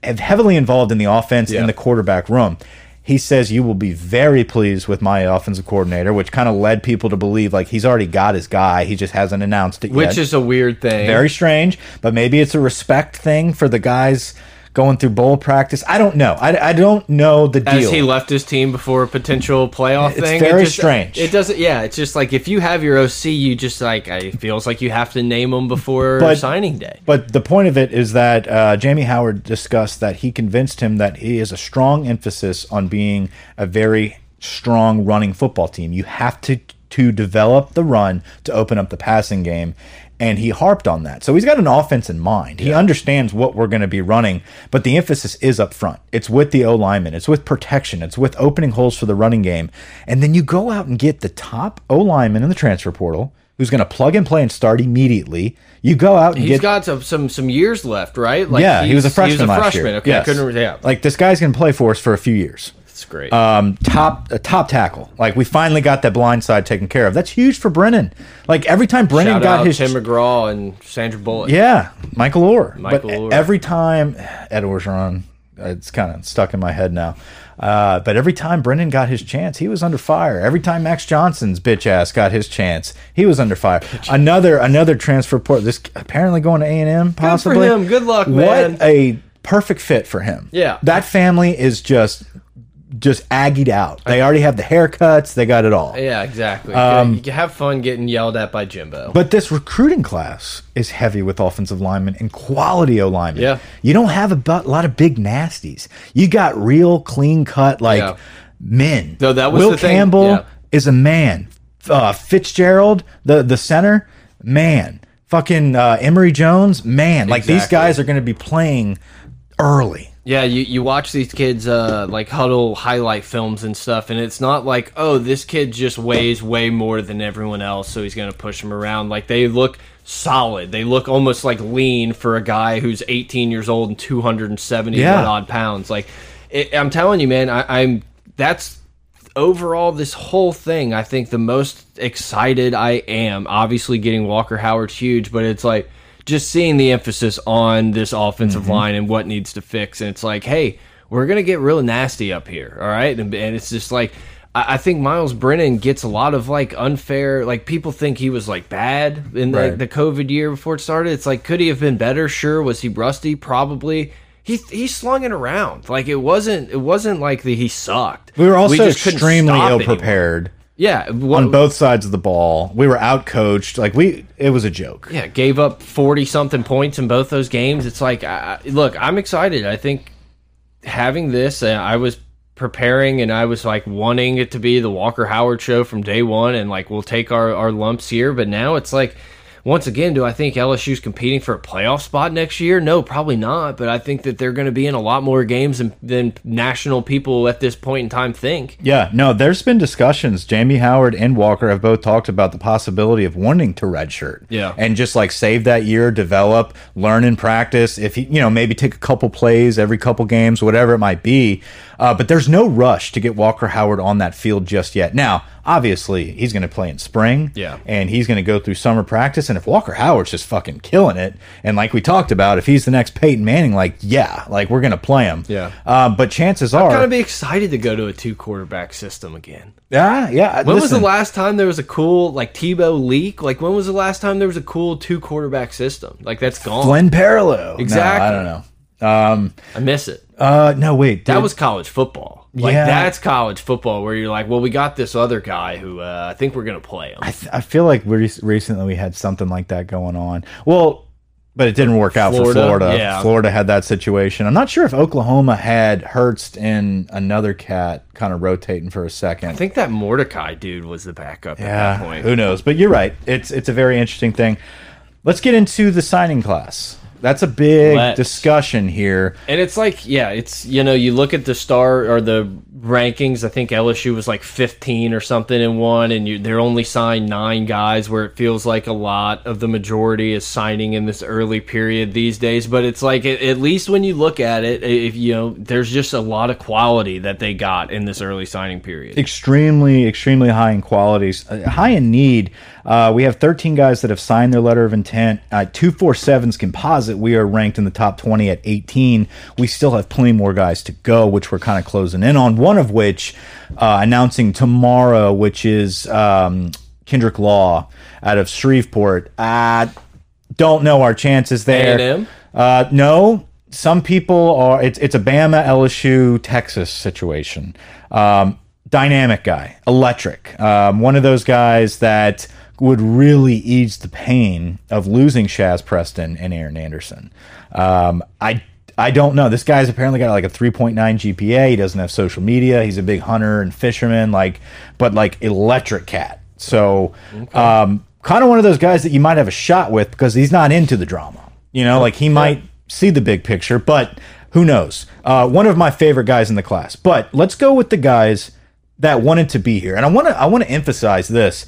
Speaker 2: heavily involved in the offense in the quarterback room. He says you will be very pleased with my offensive coordinator, which kind of led people to believe like he's already got his guy. He just hasn't announced it yet.
Speaker 1: Which is a weird thing.
Speaker 2: very strange, but maybe it's a respect thing for the guys going through bowl practice. I don't know. I, I don't know the deal.
Speaker 1: as he left his team before a potential playoff
Speaker 2: It's
Speaker 1: thing.
Speaker 2: very
Speaker 1: it just,
Speaker 2: strange.
Speaker 1: It doesn't. Yeah, it's just like if you have your OC, you just like it feels like you have to name them before
Speaker 2: But-
Speaker 1: signing day.
Speaker 2: But the point of it is that uh, Jamie Howard discussed that he convinced him that he has a strong emphasis on being a very strong running football team. You have to to develop the run to open up the passing game. And he harped on that. So he's got an offense in mind. He understands what we're going to be running, but the emphasis is up front. It's with the O lineman, it's with protection, it's with opening holes for the running game. And then you go out and get the top O lineman in the transfer portal, who's going to plug and play and start immediately. You go out and
Speaker 1: He's
Speaker 2: get
Speaker 1: got some, some some years left, right? Like
Speaker 2: yeah, he was a freshman
Speaker 1: He was a freshman. Okay,
Speaker 2: Yes.
Speaker 1: Yeah,
Speaker 2: Like this guy's going to play for us for a few years.
Speaker 1: It's great.
Speaker 2: Um, top a top tackle. Like we finally got that blind side taken care of. That's huge for Brennan. Like every time Brennan
Speaker 1: Shout
Speaker 2: got his
Speaker 1: Tim McGraw and Sandra Bullock.
Speaker 2: yeah, Michael Oher.
Speaker 1: Michael
Speaker 2: but
Speaker 1: Oher.
Speaker 2: every time Ed Orgeron, it's kind of stuck in my head now. Uh, but every time Brennan got his chance, he was under fire. Every time Max Johnson's bitch ass got his chance, he was under fire. Another another transfer port. This apparently going to A and M. Possibly.
Speaker 1: him. Good luck, man.
Speaker 2: What a perfect fit for him.
Speaker 1: Yeah.
Speaker 2: that family is just just aggied out. They already have the haircuts. They got it all.
Speaker 1: Yeah, exactly.
Speaker 2: Um,
Speaker 1: you have fun getting yelled at by Jimbo.
Speaker 2: But this recruiting class is heavy with offensive linemen and quality O linemen.
Speaker 1: Yeah.
Speaker 2: You don't have a lot of big nasties. You got real clean cut, like
Speaker 1: Yeah.
Speaker 2: men.
Speaker 1: No, that was
Speaker 2: Will
Speaker 1: the thing.
Speaker 2: Campbell
Speaker 1: Yeah.
Speaker 2: is a man. Uh, Fitzgerald, the, the center, man. Fucking uh, Emery Jones, man. Like these guys are going to be playing early.
Speaker 1: Yeah, you, you watch these kids uh, like huddle highlight films and stuff, and it's not like, oh, this kid just weighs way more than everyone else, so he's going to push him around. Like they look solid. They look almost like lean for a guy who's 18 years old and 270
Speaker 2: Yeah.
Speaker 1: odd pounds. Like it, I'm telling you, man, I, I'm that's overall this whole thing. I think the most excited I am. Obviously, getting Walker Howard's huge, but it's like just seeing the emphasis on this offensive mm-hmm. line and what needs to fix. And it's like, hey, we're gonna get real nasty up here, all right? And, and it's just like. I I think Myles Brennan gets a lot of like unfair, like people think he was like bad in the,
Speaker 2: Right.
Speaker 1: the COVID year before it started. It's like, could he have been better? Sure. Was he rusty? Probably. He he slung it around like it wasn't. It wasn't like the, he sucked.
Speaker 2: We were also
Speaker 1: just
Speaker 2: extremely ill prepared
Speaker 1: Yeah,
Speaker 2: on both sides of the ball. We were out coached. Like we, it was a joke.
Speaker 1: yeah, gave up forty something points in both those games. It's like, I, I- look, I'm excited. I think having this, uh, I was preparing and I was like wanting it to be the Walker Howard show from day one, and like we'll take our our lumps here. But now it's like. Once again, do I think LSU's competing for a playoff spot next year? No, probably not. But I think that they're going to be in a lot more games than, than national people at this point in time think.
Speaker 2: Yeah, no, there's been discussions. Jamie Howard and Walker have both talked about the possibility of wanting to redshirt.
Speaker 1: Yeah.
Speaker 2: And just like save that year, develop, learn and practice. If he, you know, maybe take a couple plays every couple games, whatever it might be. Uh, but there's no rush to get Walker Howard on that field just yet. Now, obviously, he's going to play in spring.
Speaker 1: Yeah.
Speaker 2: And he's going to go through summer practice. And if Walker Howard's just fucking killing it, and like we talked about, if he's the next Peyton Manning, like, yeah, like we're going to play him.
Speaker 1: Yeah.
Speaker 2: Uh, but chances are.
Speaker 1: I'm going to be excited to go to a two quarterback system again.
Speaker 2: yeah, yeah.
Speaker 1: When was the last time there was a cool like Tebow leak? Like when was the last time there was a cool two quarterback system? Like that's gone.
Speaker 2: Glenn Parallel.
Speaker 1: Exactly.
Speaker 2: No, I don't know. Um,
Speaker 1: I miss it.
Speaker 2: Uh, no, wait.
Speaker 1: That
Speaker 2: did-
Speaker 1: was college football. Like
Speaker 2: Yeah.
Speaker 1: that's college football where you're like, well, we got this other guy who uh, I think we're gonna play him.
Speaker 2: I, th I feel like we recently we had something like that going on. Well, but it didn't work out
Speaker 1: Florida?
Speaker 2: for Florida.
Speaker 1: Yeah.
Speaker 2: Florida had that situation. I'm not sure if Oklahoma had Hurts and another cat kind of rotating for a second.
Speaker 1: I think that Mordecai dude was the backup at that point.
Speaker 2: who knows? But you're right. It's it's a very interesting thing. Let's get into the signing class. That's a big
Speaker 1: Let's.
Speaker 2: discussion here.
Speaker 1: And it's like, yeah, it's you know, you look at the star or the rankings. I think LSU was like 15 or something in one, and you, they're only signed nine guys, where it feels like a lot of the majority is signing in this early period these days. But it's like at, at least when you look at it, if you know, there's just a lot of quality that they got in this early signing period.
Speaker 2: extremely, extremely high in qualities, uh, high in need. Uh, we have 13 guys that have signed their letter of intent. Uh, 247's composite, we are ranked in the top 20 at 18. We still have plenty more guys to go, which we're kind of closing in on. One of which uh, announcing tomorrow, which is um, Kendrick Law out of Shreveport. I don't know our chances there. Uh, no, some people are. It's it's a Bama, LSU, Texas situation. Um, dynamic guy, electric. Um, one of those guys that would really ease the pain of losing Shaz Preston and Aaron Anderson. Um, I. I don't know. This guy's apparently got like a 3.9 GPA. He doesn't have social media. He's a big hunter and fisherman, like, but like electric cat. So, um, kind of one of those guys that you might have a shot with because he's not into the drama. You know, like he might see the big picture, but who knows? Uh, one of my favorite guys in the class. But let's go with the guys that wanted to be here, and I want to I want to emphasize this.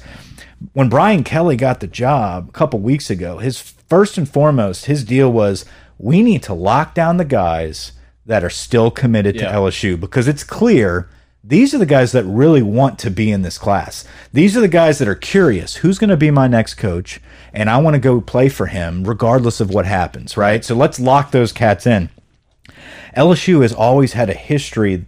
Speaker 2: When Brian Kelly got the job a couple weeks ago, his first and foremost, his deal was we need to lock down the guys that are still committed to LSU because it's clear these are the guys that really want to be in this class. These are the guys that are curious who's going to be my next coach, and I want to go play for him regardless of what happens, right? So let's lock those cats in. LSU has always had a history,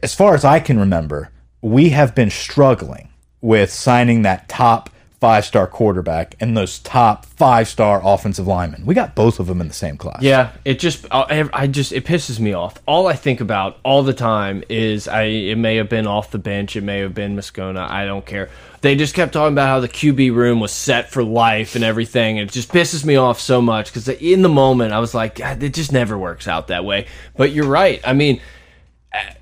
Speaker 2: as far as I can remember, we have been struggling with signing that top five star quarterback and those top five star offensive linemen. We got both of them in the same class.
Speaker 1: Yeah, it just I I just it pisses me off. All I think about all the time is I it may have been off the bench, it may have been Moscona, I don't care. They just kept talking about how the QB room was set for life and everything. And it just pisses me off so much because in the moment I was like, it just never works out that way. But you're right. I mean,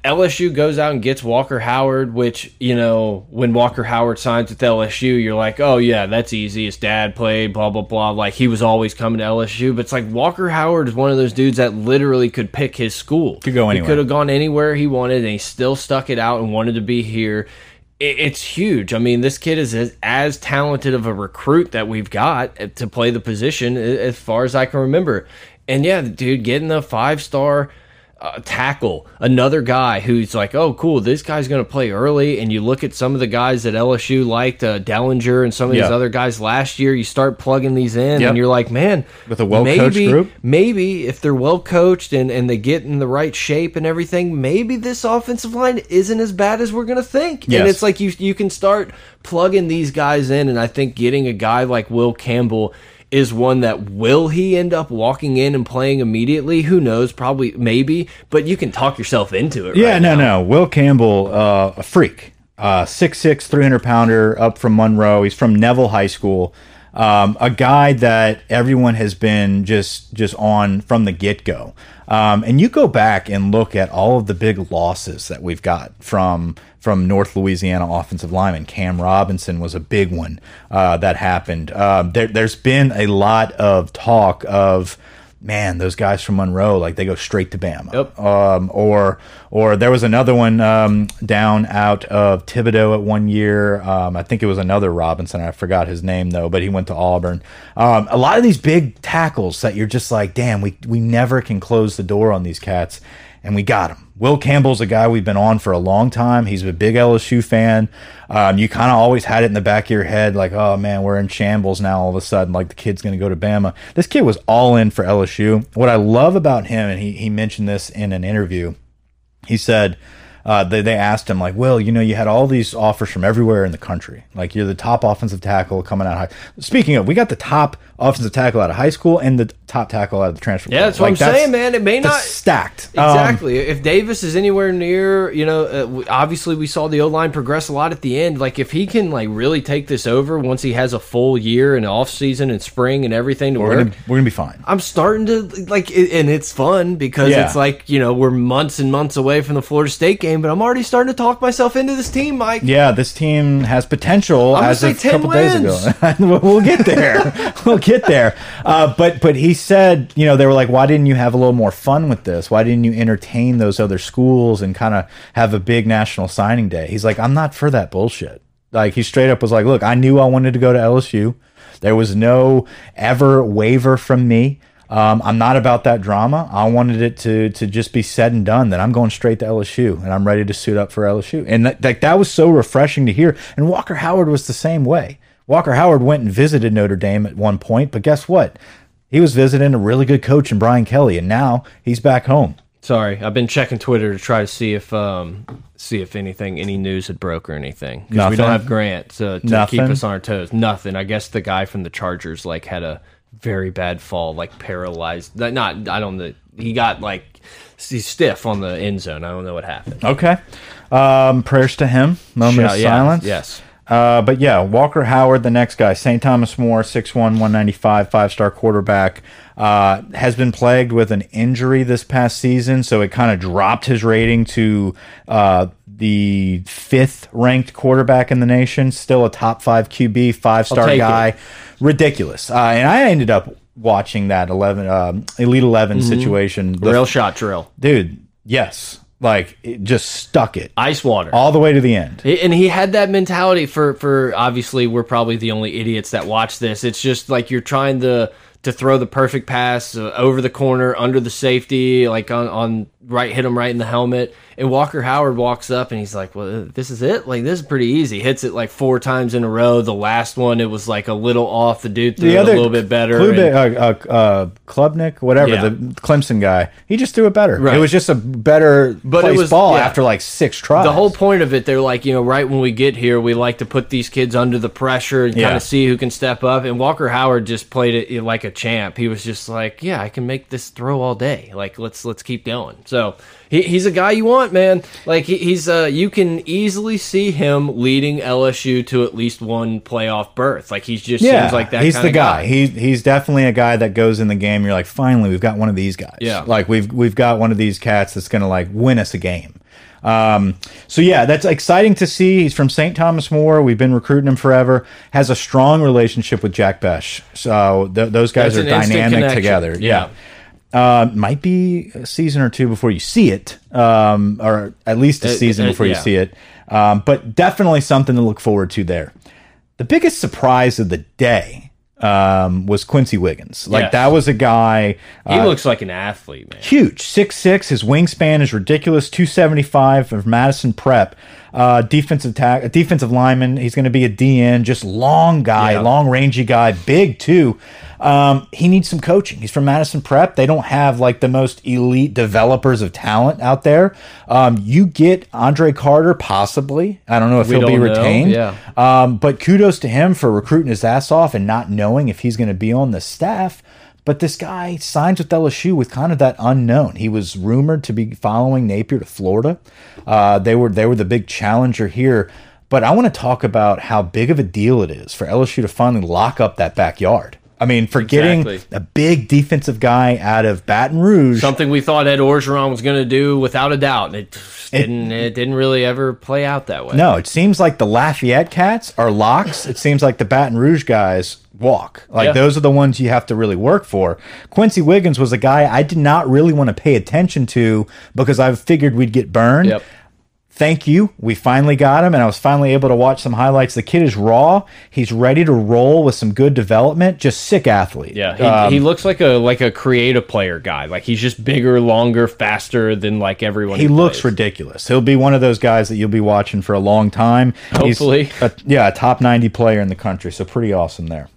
Speaker 1: LSU goes out and gets Walker Howard, which, you know, when Walker Howard signs with LSU, you're like, oh, yeah, that's easy. His dad played, blah, blah, blah. Like, he was always coming to LSU. But it's like Walker Howard is one of those dudes that literally could pick his school.
Speaker 2: Could go
Speaker 1: He
Speaker 2: anywhere.
Speaker 1: could have gone anywhere he wanted, and he still stuck it out and wanted to be here. It's huge. I mean, this kid is as, as talented of a recruit that we've got eh, to play the position eh, as far as I can remember. And yeah, dude, getting the five star uh, tackle, another guy who's like, oh, cool, this guy's going to play early. And you look at some of the guys that LSU liked, uh, Dellinger and some of these other guys last year. You start plugging these in,
Speaker 2: Yep.
Speaker 1: and you're like, man,
Speaker 2: With a well-coached group?
Speaker 1: maybe if they're well coached and, and they get in the right shape and everything, maybe this offensive line isn't as bad as we're gonna think.
Speaker 2: Yes.
Speaker 1: And it's like you you can start plugging these guys in, and I think getting a guy like Will Campbell is one that will he end up walking in and playing immediately? Who knows? Probably, maybe, but you can talk yourself into it.
Speaker 2: Yeah,
Speaker 1: right
Speaker 2: no,
Speaker 1: now.
Speaker 2: no. Will Campbell, uh, a freak. Uh, 6'6", 300 pounder, up from Monroe. He's from Neville High School. Um, a guy that everyone has been just just on from the get go. Um, and you go back and look at all of the big losses that we've got from from North Louisiana offensive lineman. Cam Robinson was a big one uh, that happened. Um, there, there's been a lot of talk of man, those guys from Monroe, like they go straight to Bama.
Speaker 1: Yep.
Speaker 2: Um, or or there was another one um, down out of Thibodaux at one year. Um, I think it was another Robinson. I forgot his name though, but he went to Auburn. Um, a lot of these big tackles that you're just like, damn, we we never can close the door on these cats, and we got him. Will Campbell's a guy we've been on for a long time. He's a big LSU fan. Um, you kind of always had it in the back of your head, like, oh man, we're in shambles now. All of a sudden, like the kid's going to go to Bama. This kid was all in for LSU. What I love about him, and he he mentioned this in an interview, he said uh, they, they asked him like, "Well, you know, you had all these offers from everywhere in the country. Like you're the top offensive tackle coming out of high. Speaking of, we got the top offensive tackle out of high school and the top tackle out of the transfer.
Speaker 1: Yeah, that's what
Speaker 2: Like,
Speaker 1: I'm saying, man. It may not
Speaker 2: stacked Um,
Speaker 1: Exactly. if Davis is anywhere near, you know, uh, obviously we saw the O line progress a lot at the end. Like if he can like really take this over once he has a full year and off season and spring and everything to
Speaker 2: we're
Speaker 1: work.
Speaker 2: gonna we're gonna be fine.
Speaker 1: I'm starting to like, it, and it's fun because
Speaker 2: Yeah.
Speaker 1: it's like you know we're months and months away from the Florida State game, but I'm already starting to talk myself into this team, Mike.
Speaker 2: Yeah, this team has potential
Speaker 1: I'm
Speaker 2: as a
Speaker 1: 10
Speaker 2: couple days
Speaker 1: wins.
Speaker 2: ago. we'll we'll get there. we'll get there. Uh, but but he said, you know, they were like, why didn't you have a little more fun with this? Why didn't you entertain those other schools and kind of have a big national signing day? He's like, I'm not for that bullshit. Like he straight up was like, look, I knew I wanted to go to LSU. There was no ever waiver from me. Um, I'm not about that drama. I wanted it to to just be said and done. That I'm going straight to LSU and I'm ready to suit up for LSU. And that that, that was so refreshing to hear. And Walker Howard was the same way. Walker Howard went and visited Notre Dame at one point, but guess what? He was visiting a really good coach in Brian Kelly, and now he's back home.
Speaker 1: Sorry, I've been checking Twitter to try to see if um see if anything any news had broke or anything because we don't have Grant to, to keep us on our toes. Nothing. I guess the guy from the Chargers like had a very bad fall, like paralyzed. Not I don't know. He got like he's stiff on the end zone. I don't know what happened.
Speaker 2: Okay. Um, prayers to him. Moment
Speaker 1: Shout-
Speaker 2: of
Speaker 1: yeah,
Speaker 2: silence.
Speaker 1: yes.
Speaker 2: Uh, but yeah, Walker Howard, the next guy, St. Thomas More, 6'1", 195, five-star quarterback, uh, has been plagued with an injury this past season, so it kind of dropped his rating to uh, the fifth-ranked quarterback in the nation. Still a top five QB, five-star
Speaker 1: take
Speaker 2: guy. Ridiculous. Uh, and I ended up watching that 11, um, Elite 11 situation. The
Speaker 1: Rail shot drill.
Speaker 2: dude yes like it just stuck it
Speaker 1: Ice water.
Speaker 2: all the way to the end.
Speaker 1: And he had that mentality for for obviously we're probably the only idiots that watch this. It's just like you're trying to to throw the perfect pass uh, over the corner under the safety like on on right hit him right in the helmet and Walker Howard walks up and he's like, "Well, this is it. Like this is pretty easy." Hits it like four times in a row. The last one it was like a little off. The dude threw it a little bit better.
Speaker 2: Klubnik, uh, uh, uh, Klubnik, whatever
Speaker 1: Yeah.
Speaker 2: the Clemson guy, he just threw it better.
Speaker 1: Right.
Speaker 2: It was just a better
Speaker 1: But it was-
Speaker 2: ball
Speaker 1: yeah.
Speaker 2: after like six tries.
Speaker 1: the whole point of it, they're like, you know, right when we get here, we like to put these kids under the pressure and kind of see who can step up. And Walker Howard just played it like a champ. He was just like, yeah, I can make this throw all day. Like, let's let's keep going. So he, he's a guy you want, man. Like he, he's uh, you can easily see him leading LSU to at least one playoff berth. Like he's just
Speaker 2: yeah,
Speaker 1: seems like that.
Speaker 2: he's the guy. He he's definitely a guy that goes in the game. You're like, finally, we've got one of these guys.
Speaker 1: Yeah.
Speaker 2: like we've we've got one of these cats that's gonna like win us a game. Um, so yeah, that's exciting to see. He's from St. Thomas More. We've been recruiting him forever. Has a strong relationship with Jack Bech. So th those guys
Speaker 1: That's
Speaker 2: are dynamic together.
Speaker 1: Yeah.
Speaker 2: Uh, might be a season or two before you see it, um, or at least a
Speaker 1: Uh,
Speaker 2: season
Speaker 1: uh,
Speaker 2: before you see it. Um, but definitely something to look forward to there. The biggest surprise of the day um, was Quency Wiggins. Like
Speaker 1: Yes.
Speaker 2: that was a guy
Speaker 1: He
Speaker 2: uh,
Speaker 1: looks like an athlete, man.
Speaker 2: huge, six six. His wingspan is ridiculous, two seventy five of Madison Prep. Uh, defensive tack, defensive lineman. He's going to be a DN, just long guy,
Speaker 1: Yeah.
Speaker 2: long rangy guy, big too. Um, he needs some coaching. He's from Madison Prep. They don't have like the most elite developers of talent out there. Um, you get Andre Carter, possibly. I don't know if
Speaker 1: We
Speaker 2: he'll be
Speaker 1: know,
Speaker 2: retained.
Speaker 1: yeah.
Speaker 2: Um, but kudos to him for recruiting his ass off and not knowing if he's going to be on the staff. But this guy signs with LSU with kind of that unknown. He was rumored to be following Napier to Florida. Uh, they were they were the big challenger here. But I want to talk about how big of a deal it is for LSU to finally lock up that backyard. I mean, for getting
Speaker 1: Exactly.
Speaker 2: a big defensive guy out of Baton Rouge.
Speaker 1: Something we thought Ed Orgeron was going to do without a doubt, and it didn't. It, didn't really ever play out that way.
Speaker 2: No, it seems like the Lafayette cats are locks. it seems like the Baton Rouge guys walk. Like
Speaker 1: Yeah.
Speaker 2: those are the ones you have to really work for. Quency Wiggins was a guy I did not really want to pay attention to because I figured we'd get burned.
Speaker 1: Yep.
Speaker 2: Thank you. We finally got him, and I was finally able to watch some highlights. The kid is raw. He's ready to roll with some good development. Just sick athlete.
Speaker 1: Yeah, he,
Speaker 2: Um,
Speaker 1: he looks like a like a creative player guy. Like he's just bigger, longer, faster than like everyone.
Speaker 2: he looks
Speaker 1: plays.
Speaker 2: ridiculous. He'll be one of those guys that you'll be watching for a long time.
Speaker 1: Hopefully.
Speaker 2: a, yeah, a top ninety player in the country. So pretty awesome there.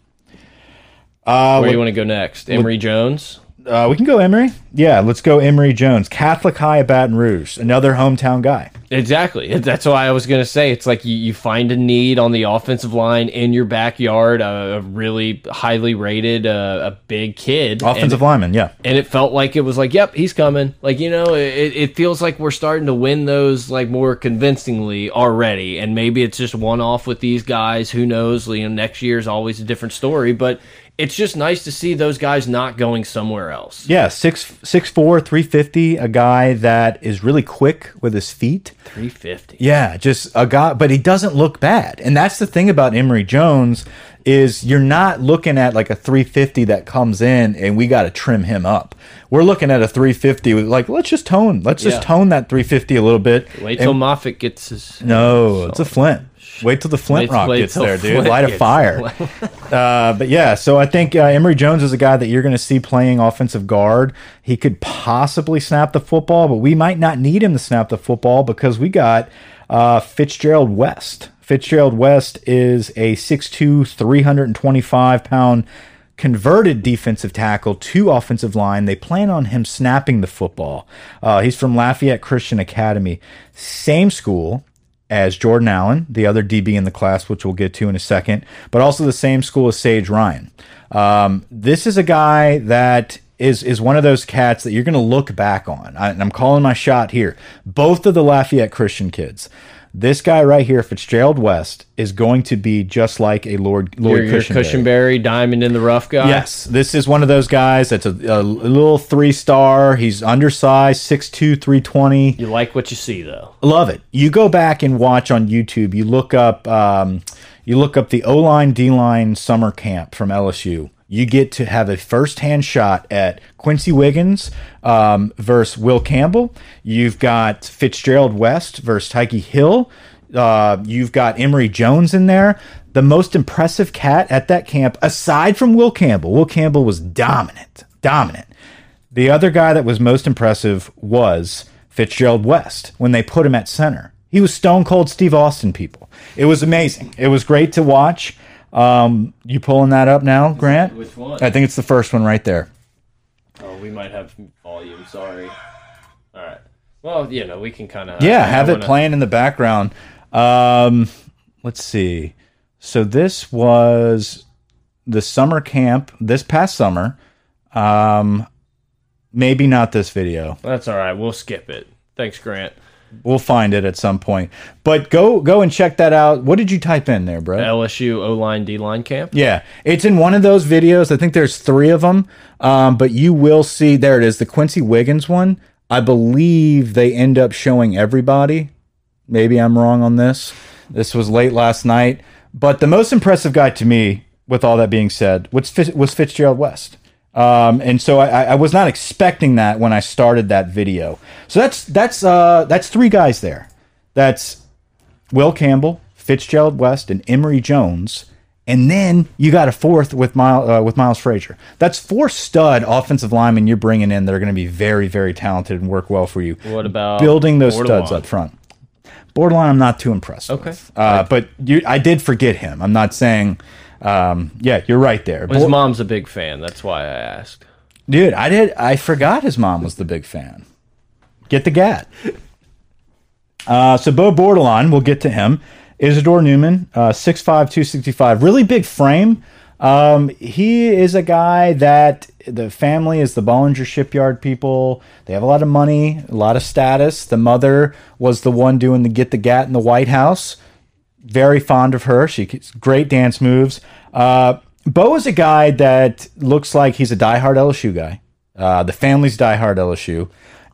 Speaker 1: Where do you want to go next? Emery Jones.
Speaker 2: Uh, we can go Emery. Yeah, let's go Emery Jones, Catholic High of Baton Rouge, another hometown guy.
Speaker 1: Exactly. That's why I was going to say it's like you, you find a need on the offensive line in your backyard, a, a really highly rated, uh, a big kid,
Speaker 2: Offensive
Speaker 1: and,
Speaker 2: lineman, yeah.
Speaker 1: and it felt like it was like, yep, he's coming. Like you know, it, it feels like we're starting to win those like more convincingly already, and maybe it's just one off with these guys. Who knows? You know, next year is always a different story, but. It's just nice to see those guys not going somewhere else.
Speaker 2: Yeah, six six four, three fifty, a guy that is really quick with his feet.
Speaker 1: 350.
Speaker 2: Yeah, just a guy, but he doesn't look bad. And that's the thing about Emery Jones is you're not looking at like a 350 that comes in and we got to trim him up. We're looking at a 350 with like let's just tone, let's just tone that 350 a little bit.
Speaker 1: Wait
Speaker 2: And-
Speaker 1: till Moffitt gets his.
Speaker 2: No, it's a Flint. Wait till the Flint
Speaker 1: Wait-
Speaker 2: Rock
Speaker 1: wait
Speaker 2: gets there, dude.
Speaker 1: Flint
Speaker 2: Light a fire. uh, but yeah, so I think uh, Emery Jones is a guy that you're going to see playing offensive guard. He could possibly snap the football, but we might not need him to snap the football because we got uh, Fitzgerald West. Fitzgerald West is a 6'2", 325 pound converted defensive tackle to offensive line. They plan on him snapping the football. Uh, he's from Lafayette Christian Academy, same school as Jordan Allen, the other DB in the class, which we'll get to in a second, but also the same school as Sage Ryan. Um, this is a guy that is is one of those cats that you're going to look back on. I, and I'm calling my shot here. Both of the Lafayette Christian kids. This guy right here, Fitzgerald West, is going to be just like a Lord Lloyd
Speaker 1: your
Speaker 2: Cushenberry.
Speaker 1: Cushenberry, diamond in the rough guy.
Speaker 2: Yes, this is one of those guys that's a, a little three star. He's undersized, 6'2", 320.
Speaker 1: You like what you see, though.
Speaker 2: Love it. You go back and watch on YouTube. You look up, um, you look up the O line D line summer camp from LSU. You get to have a first-hand shot at Quency Wiggins um, versus Will Campbell. You've got Fitzgerald West versus Tyke Hill. Uh, you've got Emery Jones in there. The most impressive cat at that camp, aside from Will Campbell, Will Campbell was dominant, dominant. The other guy that was most impressive was Fitzgerald West when they put him at center. He was stone cold Steve Austin, people. It was amazing. It was great to watch. Um, you pulling that up now, Grant?
Speaker 1: Which one?
Speaker 2: I think it's the first one right there.
Speaker 1: Oh, we might have volume. Sorry. All right. Well, you know, we can kind of
Speaker 2: Yeah, have it playing in the background. Um, let's see. So this was the summer camp this past summer. Um, maybe not this video.
Speaker 1: That's all right. We'll skip it. Thanks, Grant.
Speaker 2: We'll find it at some point. But go go and check that out. What did you type in there, bro?
Speaker 1: LSU O line D line camp.
Speaker 2: Yeah, it's in one of those videos. I think there's three of them. Um, but you will see there it is, the Quency Wiggins one. I believe they end up showing everybody. Maybe I'm wrong on this. This was late last night. But the most impressive guy to me, with all that being said, was, Fitz- was Fitzgerald West. Um, and so I, I was not expecting that when I started that video. So that's that's uh, that's three guys there. That's Will Campbell, Fitzgerald West, and Emery Jones. And then you got a fourth with Miles, uh, with Miles Frazier. That's four stud offensive linemen you're bringing in that are going to be very, very talented and work well for you.
Speaker 1: What about
Speaker 2: building those
Speaker 1: Bordelon?
Speaker 2: studs up front? Borderline, I'm not too impressed.
Speaker 1: Okay.
Speaker 2: Uh, but you, I did forget him. I'm not saying. Um, yeah, you're right there.
Speaker 1: His
Speaker 2: Bo-
Speaker 1: mom's a big fan. That's why I asked.
Speaker 2: Dude, I did. I forgot his mom was the big fan. Get the gat. Uh, so Bo Bordelon, we'll get to him. Isidore Newman, uh, 6'5", 265, really big frame. Um, he is a guy that the family is the Bollinger Shipyard people. They have a lot of money, a lot of status. The mother was the one doing the get the gat in the White House very fond of her. She great dance moves. Uh, Bo is a guy that looks like he's a diehard LSU guy. Uh, the family's diehard LSU,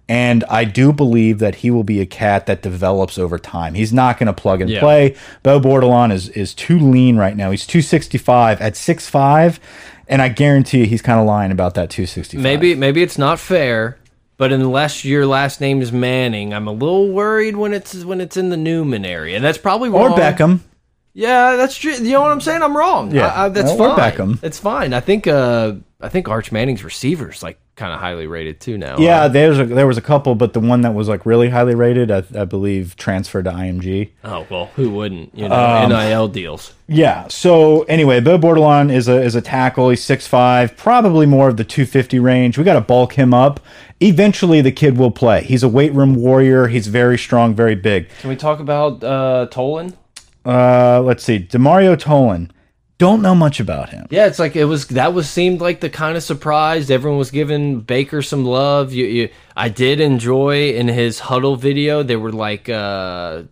Speaker 2: and I do believe that he will be a cat that develops over time. He's not going to plug and
Speaker 1: Yeah.
Speaker 2: play. Bo Bordelon is is too lean right now. He's two sixty five at six five, and I guarantee you he's kind of lying about that two sixty five.
Speaker 1: Maybe maybe it's not fair, but unless your last name is Manning, I'm a little worried when it's when it's in the Newman area, and that's probably
Speaker 2: or. Beckham.
Speaker 1: Yeah, that's true. You know what I'm saying? I'm wrong.
Speaker 2: Yeah.
Speaker 1: I, I, that's
Speaker 2: Or
Speaker 1: fine.
Speaker 2: Beckham.
Speaker 1: It's fine. I think uh I think Arch Manning's receivers like kind of highly rated too now.
Speaker 2: Yeah,
Speaker 1: Uh,
Speaker 2: there's a, there was a couple, but the one that was like really highly rated, I, I believe, transferred to IMG.
Speaker 1: oh well, who wouldn't? You know, NIL deals.
Speaker 2: Yeah. So anyway, Bo Bordelon is a is a tackle. He's 6'5", probably more of the 250 range. We got to bulk him up. Eventually, the kid will play. He's a weight room warrior. He's very strong, very big.
Speaker 1: Can we talk about uh Tolan?
Speaker 2: Uh, let's see, Demario Tolan. Don't know much about him.
Speaker 1: Yeah, it's like it was that was seemed like the kind of surprise. Everyone was giving Baker some love. You, you I did enjoy in his huddle video. There were like uh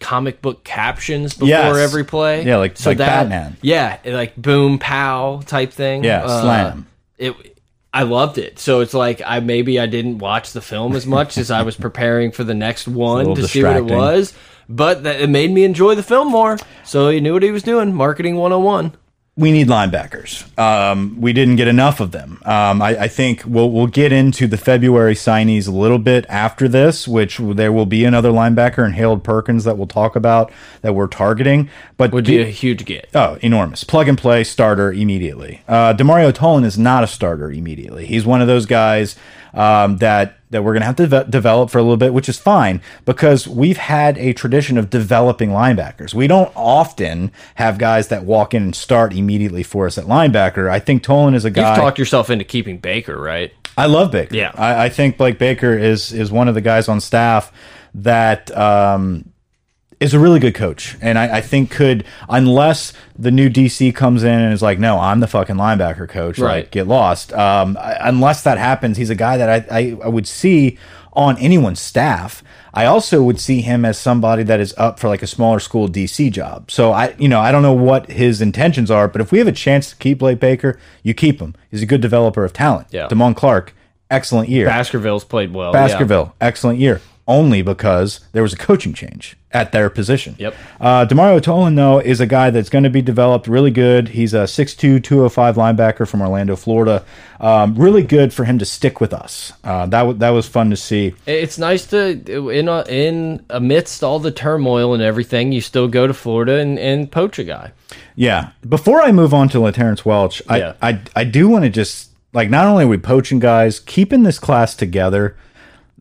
Speaker 1: comic book captions before
Speaker 2: Yes.
Speaker 1: every play.
Speaker 2: Yeah, like- so like Batman.
Speaker 1: Yeah, like boom pow type thing.
Speaker 2: Yeah,
Speaker 1: Uh,
Speaker 2: slam.
Speaker 1: It I loved it. So it's like I maybe I didn't watch the film as much as I was preparing for the next one to see what it was. But that, it made me enjoy the film more. So he knew what he was doing. Marketing 101.
Speaker 2: We need linebackers. Um, we didn't get enough of them. Um, I, I think we'll we'll get into the February signees a little bit after this, which there will be another linebacker in Harold Perkins that we'll talk about that we're targeting. But
Speaker 1: Would be a huge get.
Speaker 2: Oh, enormous. Plug and play starter immediately. Uh, Demario Tolan is not a starter immediately. He's one of those guys um, that that we're going to have to ve- develop for a little bit, which is fine because we've had a tradition of developing linebackers. We don't often have guys that walk in and start immediately for us at linebacker. I think Tolan is a
Speaker 1: You've
Speaker 2: guy.
Speaker 1: talked yourself into keeping Baker, right?
Speaker 2: I love Baker.
Speaker 1: Yeah.
Speaker 2: I, I think Blake Baker is is one of the guys on staff that um, is a really good coach, and I, I think could unless the new DC comes in and is like, no, I'm the fucking linebacker coach,
Speaker 1: Right.
Speaker 2: like get lost. Um, I- unless that happens, he's a guy that I, I I would see on anyone's staff. I also would see him as somebody that is up for like a smaller school DC job. So I, you know, I don't know what his intentions are, but if we have a chance to keep Blake Baker, you keep him. He's a good developer of talent.
Speaker 1: Yeah.
Speaker 2: Damone Clark, excellent year.
Speaker 1: Baskerville's played well. yeah.
Speaker 2: Baskerville, excellent year. Only because there was a coaching change at their position.
Speaker 1: Yep.
Speaker 2: Uh, Demario Tolan, though, is a guy that's going to be developed really good. He's a 6'2", 205 linebacker from Orlando, Florida. Um, really good for him to stick with us. Uh, that, that was fun to see.
Speaker 1: It's nice to in a, in amidst all the turmoil and everything, you still go to Florida and, and poach a guy.
Speaker 2: Yeah. Before I move on to LaTerrence Welch, I,
Speaker 1: Yeah.
Speaker 2: I, I do want to just, like, not only are we poaching guys, keeping this class together,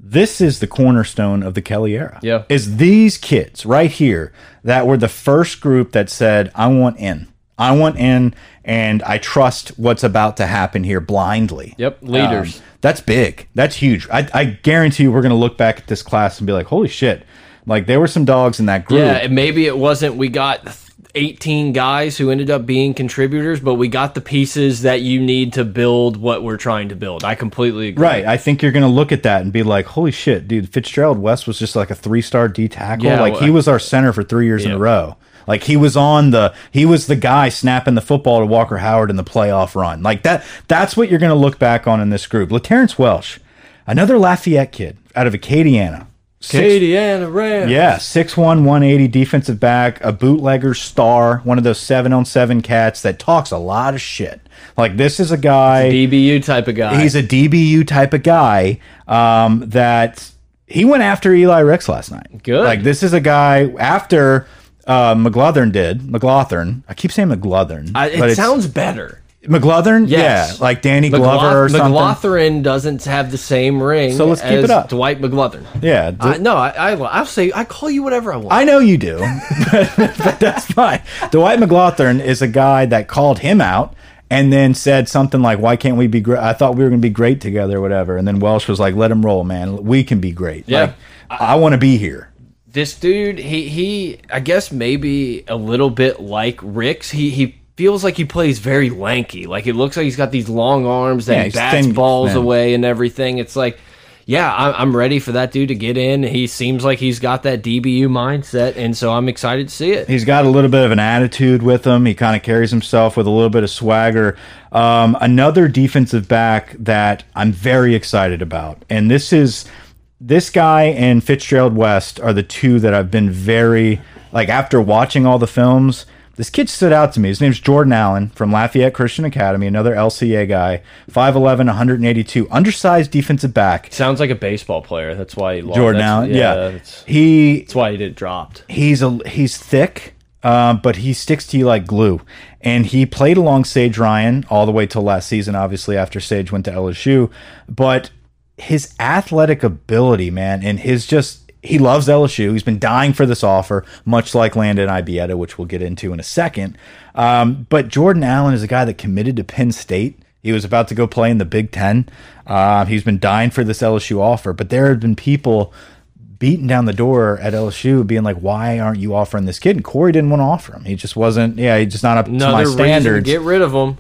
Speaker 2: this is the cornerstone of the Kelly era.
Speaker 1: Yeah.
Speaker 2: Is these kids right here that were the first group that said, I want in. I want in, and I trust what's about to happen here blindly.
Speaker 1: Yep, leaders.
Speaker 2: Um, that's big. That's huge. I, I guarantee you we're going to look back at this class and be like, holy shit. Like, there were some dogs in that group.
Speaker 1: Yeah, and maybe it wasn't. We got 18 guys who ended up being contributors, but we got the pieces that you need to build what we're trying to build. I completely agree.
Speaker 2: Right. I think you're going to look at that and be like, holy shit, dude, Fitzgerald West was just like a three star D tackle.
Speaker 1: Yeah,
Speaker 2: like, he was our center for three years in a row. Like, he was on the, he was the guy snapping the football to Walker Howard in the playoff run. Like, that, that's what you're going to look back on in this group. LaTerrence Welch, another Lafayette kid out of Acadiana. Six-
Speaker 1: Katie Anna Ram.
Speaker 2: yeah, 6'1", 180 defensive back, a bootlegger star, one of those seven on seven cats that talks a lot of shit. Like, this is a guy.
Speaker 1: DBU type of guy.
Speaker 2: He's a DBU type of guy um, that he went after Eli Ricks last night.
Speaker 1: Good.
Speaker 2: Like this is a guy after uh, McLaughlin did McLaughlin. I keep saying McLaughlin,
Speaker 1: it sounds better.
Speaker 2: McLaughlin.
Speaker 1: Yes.
Speaker 2: Yeah, like Danny
Speaker 1: McLaugh-
Speaker 2: Glover or something.
Speaker 1: McLaughlin doesn't have the same ring
Speaker 2: So let's keep
Speaker 1: as
Speaker 2: it up.
Speaker 1: Dwight McLaughlin.
Speaker 2: Yeah, d-
Speaker 1: I, no, I, I, I'll say, I call you whatever I want.
Speaker 2: I know you do, but that's fine. Dwight McLaughlin is a guy that called him out and then said something like, "Why can't we be great? I thought we were going to be great together, or whatever." And then Welch was like, "Let him roll, man. We can be great.
Speaker 1: Yeah.
Speaker 2: Like, I, want to be here."
Speaker 1: this dude, he he I guess maybe a little bit like Ricks. He he feels like he plays very lanky. Like it looks like he's got these long arms that
Speaker 2: Yeah,
Speaker 1: he bats
Speaker 2: thin,
Speaker 1: balls
Speaker 2: man.
Speaker 1: away and everything. It's like yeah, I'm, I'm ready for that dude to get in. He seems like he's got that DBU mindset, and so I'm excited to see it.
Speaker 2: He's got a little bit of an attitude with him. He kind of carries himself with a little bit of swagger. Um, another defensive back that I'm very excited about, and this is this guy and Fitzgerald West are the two that I've been very like after watching all the films. This kid stood out to me. His name's Jordan Allen from Lafayette Christian Academy, another LCA guy, 5'11, 182, undersized defensive back.
Speaker 1: Sounds like a baseball player. That's why he lost.
Speaker 2: Jordan
Speaker 1: that's,
Speaker 2: Allen, yeah.
Speaker 1: That's,
Speaker 2: He
Speaker 1: that's why he did dropped.
Speaker 2: he's a he's thick, um, but he sticks to you like glue. And he played along Sage Ryan all the way till last season, obviously after Sage went to LSU. But his athletic ability, man, and his just he loves LSU. He's been dying for this offer, much like Landon Ibieta, which we'll get into in a second. Um, but Jordan Allen is a guy that committed to Penn State. He was about to go play in the Big Ten. Uh, he's been dying for this LSU offer, but there have been people beating down the door at LSU, being like, "Why aren't you offering this kid?" And Corey didn't want to offer him. He just wasn't. Yeah, he's just not up to my
Speaker 1: Another to
Speaker 2: standards.
Speaker 1: get rid of him.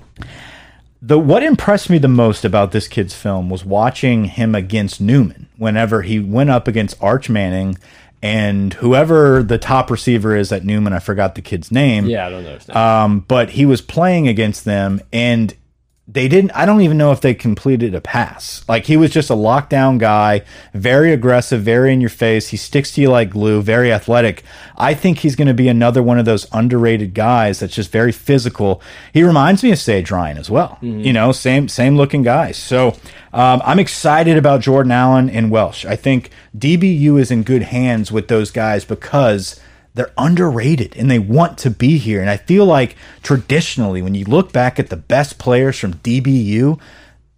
Speaker 2: The what impressed me the most about this kid's film was watching him against Newman. Whenever he went up against Arch Manning and whoever the top receiver is at Newman, I forgot the kid's name.
Speaker 1: Yeah, I don't know. His name.
Speaker 2: Um, but he was playing against them and they didn't I don't even know if they completed a pass. Like he was just a lockdown guy, very aggressive, very in your face. He sticks to you like glue, very athletic. I think he's going to be another one of those underrated guys that's just very physical. He reminds me of Sage Ryan as well. You know, same same looking guys. So um, I'm excited about Jordan Allen and Welch. I think DBU is in good hands with those guys because they're underrated and they want to be here. And I feel like traditionally, when you look back at the best players from DBU,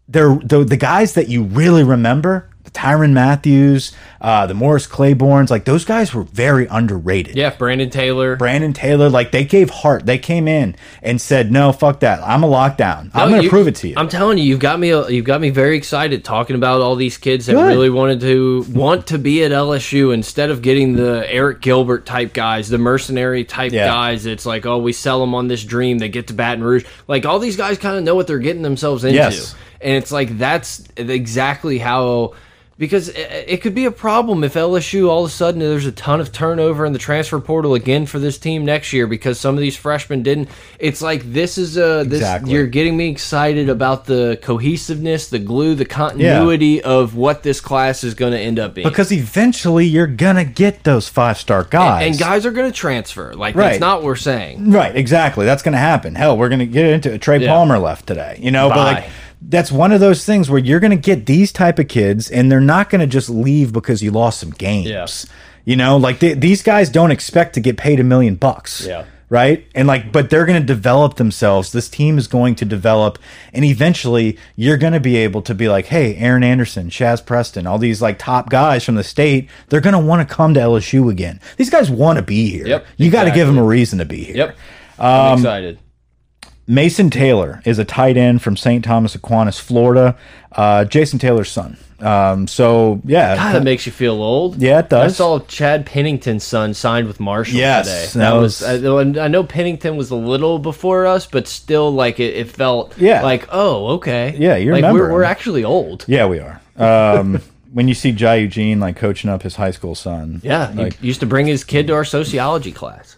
Speaker 2: they're the, the guys that you really remember. Tyrann Mathieu, uh, the Morris Claibornes, like those guys were very underrated.
Speaker 1: yeah, Brandon Taylor.
Speaker 2: Brandon Taylor, like they gave heart. They came in and said, "No, fuck that. I'm a lockdown. I'm going to prove it to you."
Speaker 1: I'm telling you, you've got me. You've got me very excited talking about all these kids that
Speaker 2: Good.
Speaker 1: really wanted to want to be at LSU instead of getting the Eric Gilbert type guys, the mercenary type
Speaker 2: Yeah.
Speaker 1: guys. It's like, oh, we sell them on this dream. They get to Baton Rouge. Like all these guys kind of know what they're getting themselves into,
Speaker 2: Yes.
Speaker 1: and it's like that's exactly how because it, could be a problem if LSU all of a sudden there's a ton of turnover in the transfer portal again for this team next year because some of these freshmen didn't. It's like this is a this
Speaker 2: Exactly.
Speaker 1: you're getting me excited about the cohesiveness, the glue, the continuity of what this class is going to end up being.
Speaker 2: Because eventually you're gonna get those five star guys.
Speaker 1: and guys are going to transfer. Like
Speaker 2: Right.
Speaker 1: that's not what we're saying.
Speaker 2: Right, exactly. That's going to happen. Hell, we're going to get into it. Trey
Speaker 1: Yeah.
Speaker 2: Palmer left today. You know, but like that's one of those things where you're going to get these type of kids, and they're not going to just leave because you lost some games.
Speaker 1: Yeah.
Speaker 2: You know, like th these guys don't expect to get paid a million bucks.
Speaker 1: Yeah.
Speaker 2: Right. And like, but they're going to develop themselves. This team is going to develop. And eventually you're going to be able to be like, hey, Aaron Anderson, Shazz Preston, all these like top guys from the state, they're going to want to come to LSU again. These guys want to be here.
Speaker 1: Yep,
Speaker 2: You got to give them a reason to be here.
Speaker 1: Yep.
Speaker 2: Um,
Speaker 1: I'm excited.
Speaker 2: Mason Taylor is a tight end from St. Thomas Aquinas, Florida. Uh, Jason Taylor's son. Um, so yeah,
Speaker 1: God, that makes you feel old.
Speaker 2: Yeah, it does.
Speaker 1: I saw Chad Pennington's son signed with Marshall
Speaker 2: Yes,
Speaker 1: today.
Speaker 2: that
Speaker 1: That, was.
Speaker 2: was-
Speaker 1: I, I know Pennington was a little before us, but still, like it, it felt.
Speaker 2: Yeah.
Speaker 1: Like oh, okay.
Speaker 2: Yeah, you
Speaker 1: like,
Speaker 2: remember
Speaker 1: We're, we're actually old.
Speaker 2: yeah, we are. Um, when you see Jai Eugene like coaching up his high school son,
Speaker 1: Yeah, he
Speaker 2: like,
Speaker 1: used to bring his kid to our sociology class.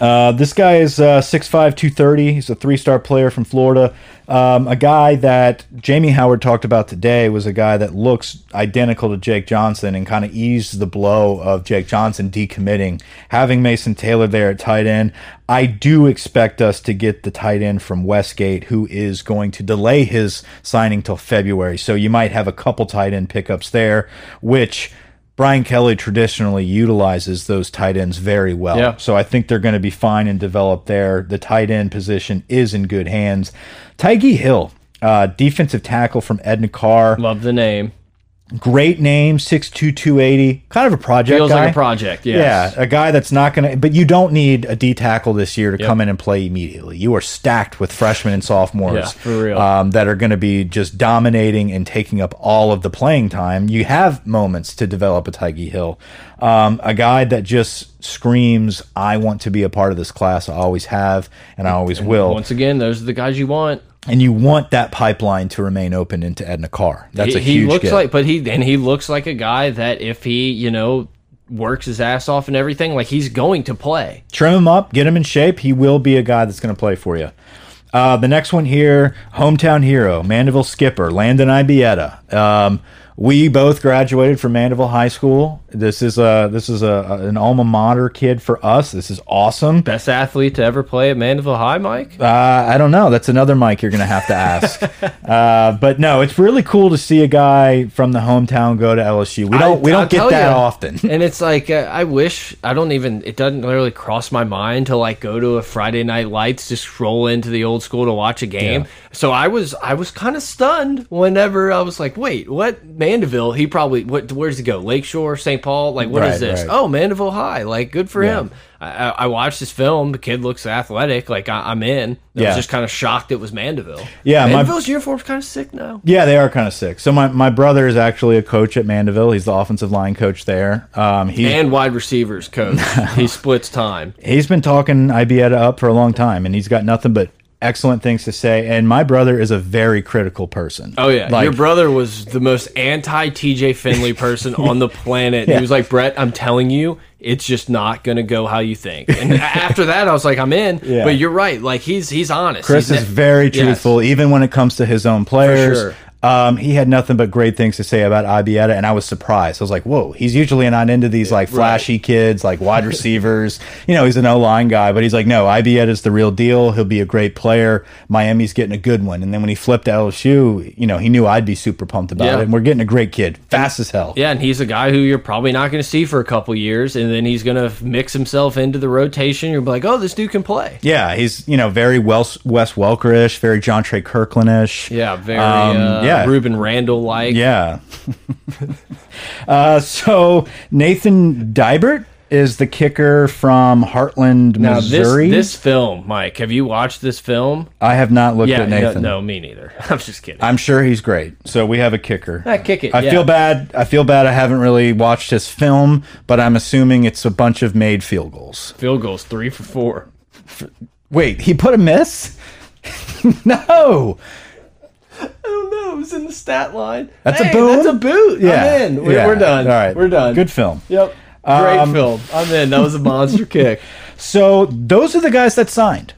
Speaker 2: Uh, this guy is uh, 6'5", 230. He's a three-star player from Florida. Um, a guy that Jamie Howard talked about today was a guy that looks identical to Jake Johnson and kind of eased the blow of Jake Johnson decommitting. Having Mason Taylor there at tight end, I do expect us to get the tight end from Westgate, who is going to delay his signing till February. So you might have a couple tight end pickups there, which – Brian Kelly traditionally utilizes those tight ends very well.
Speaker 1: Yeah.
Speaker 2: So I think they're going to be fine and develop there. The tight end position is in good hands. Tyge Hill, uh, defensive tackle from Edna Karr.
Speaker 1: Love the name.
Speaker 2: Great name, six two two eighty. Kind of a project
Speaker 1: Feels
Speaker 2: guy.
Speaker 1: like a project. Yes.
Speaker 2: Yeah, a guy that's not going to, but you don't need a D tackle this year to come in and play immediately. You are stacked with freshmen and sophomores
Speaker 1: Yeah, for real.
Speaker 2: Um, that are going to be just dominating and taking up all of the playing time. You have moments to develop a Tyge Hill, um, a guy that just screams, "I want to be a part of this class." I always have, and I always will.
Speaker 1: Once again, those are the guys you want.
Speaker 2: And you want that pipeline to remain open into Edna Karr. That's
Speaker 1: he,
Speaker 2: a
Speaker 1: he
Speaker 2: huge
Speaker 1: looks
Speaker 2: get.
Speaker 1: like, but he and he looks like a guy that if he, you know, works his ass off and everything, like he's going to play.
Speaker 2: trim him up, get him in shape. He will be a guy that's going to play for you. Uh, the next one here, hometown hero, Mandeville skipper, Landon Ibieta. Um, we both graduated from Mandeville High School. This is a this is a, an alma mater kid for us. This is awesome.
Speaker 1: Best athlete to ever play at Mandeville High, Mike.
Speaker 2: Uh, I don't know. That's another Mike you're going to have to ask. uh, but no, it's really cool to see a guy from the hometown go to LSU. We don't we don't
Speaker 1: I'll
Speaker 2: get that
Speaker 1: ya.
Speaker 2: often.
Speaker 1: and it's like uh, I wish I don't even. It doesn't really cross my mind to like go to a Friday Night Lights to stroll into the old school to watch a game. So I was I was kind of stunned whenever I was like, wait, what Mandeville? Mandeville, he probably what? Where's he go? Lakeshore, St. Paul? Like what is
Speaker 2: Right,
Speaker 1: this?
Speaker 2: right.
Speaker 1: Oh, Mandeville High. Like good for
Speaker 2: Yeah.
Speaker 1: him. I, I watched this film. The kid looks athletic. Like I, I'm in. I
Speaker 2: Yeah.
Speaker 1: was just kind of shocked it was Mandeville.
Speaker 2: Yeah, my-
Speaker 1: Mandeville's uniform's kind of sick now.
Speaker 2: Yeah, they are kind of sick. So my, my brother is actually a coach at Mandeville. He's the offensive line coach there. Um, he's
Speaker 1: And wide receivers coach. he splits time.
Speaker 2: he's been talking Ibieta up for a long time, and he's got nothing but excellent things to say. And my brother is a very critical person.
Speaker 1: Oh yeah,
Speaker 2: like
Speaker 1: your brother was the most anti TJ Finley person on the planet. He was like, Brett, I'm telling you, it's just not gonna go how you think. And after that, I was like, I'm in.
Speaker 2: Yeah.
Speaker 1: But you're right. Like he's he's honest.
Speaker 2: Chris
Speaker 1: He's
Speaker 2: is very
Speaker 1: Yes.
Speaker 2: truthful, even when it comes to his own players.
Speaker 1: sure.
Speaker 2: Um, he had nothing but great things to say about Ibieta, and I was surprised. I was like, "Whoa!" He's usually not into these like flashy kids, like wide receivers. You know, he's an O line guy, but he's like, "No, Ibieta's the real deal. He'll be a great player. Miami's getting a good one." And then when he flipped to LSU, you know, he knew I'd be super pumped about
Speaker 1: Yeah.
Speaker 2: it. And we're getting a great kid, fast as hell.
Speaker 1: Yeah, and he's a guy who you're probably not going to see for a couple years, and then he's going to mix himself into the rotation. You're like, oh, this dude can play.
Speaker 2: Yeah, he's you know very Wes Wes Welkerish, very Jontre Kirklin-ish.
Speaker 1: Yeah, very
Speaker 2: Um,
Speaker 1: uh,
Speaker 2: yeah.
Speaker 1: Rueben Randle like.
Speaker 2: Yeah. uh, so Nathan Dibert is the kicker from Heartland,
Speaker 1: Now this
Speaker 2: Missouri.
Speaker 1: this film, Mike, have you watched this film?
Speaker 2: I have not looked
Speaker 1: Yeah,
Speaker 2: at
Speaker 1: no,
Speaker 2: Nathan.
Speaker 1: no, me neither. I'm just kidding.
Speaker 2: I'm sure he's great. So we have a kicker.
Speaker 1: Ah, kick it,
Speaker 2: I
Speaker 1: yeah.
Speaker 2: feel bad. I feel bad. I haven't really watched his film, but I'm assuming it's a bunch of made field goals.
Speaker 1: Field goals, three for four.
Speaker 2: Wait, he put a miss? no.
Speaker 1: Was in the stat line.
Speaker 2: That's a
Speaker 1: Hey,
Speaker 2: boom?
Speaker 1: That's a boot.
Speaker 2: Yeah,
Speaker 1: I'm in. We're,
Speaker 2: yeah.
Speaker 1: we're done.
Speaker 2: All right,
Speaker 1: we're done.
Speaker 2: Good film.
Speaker 1: Yep. Great
Speaker 2: Um,
Speaker 1: film. I'm in. That was a monster kick.
Speaker 2: So those are the guys that signed.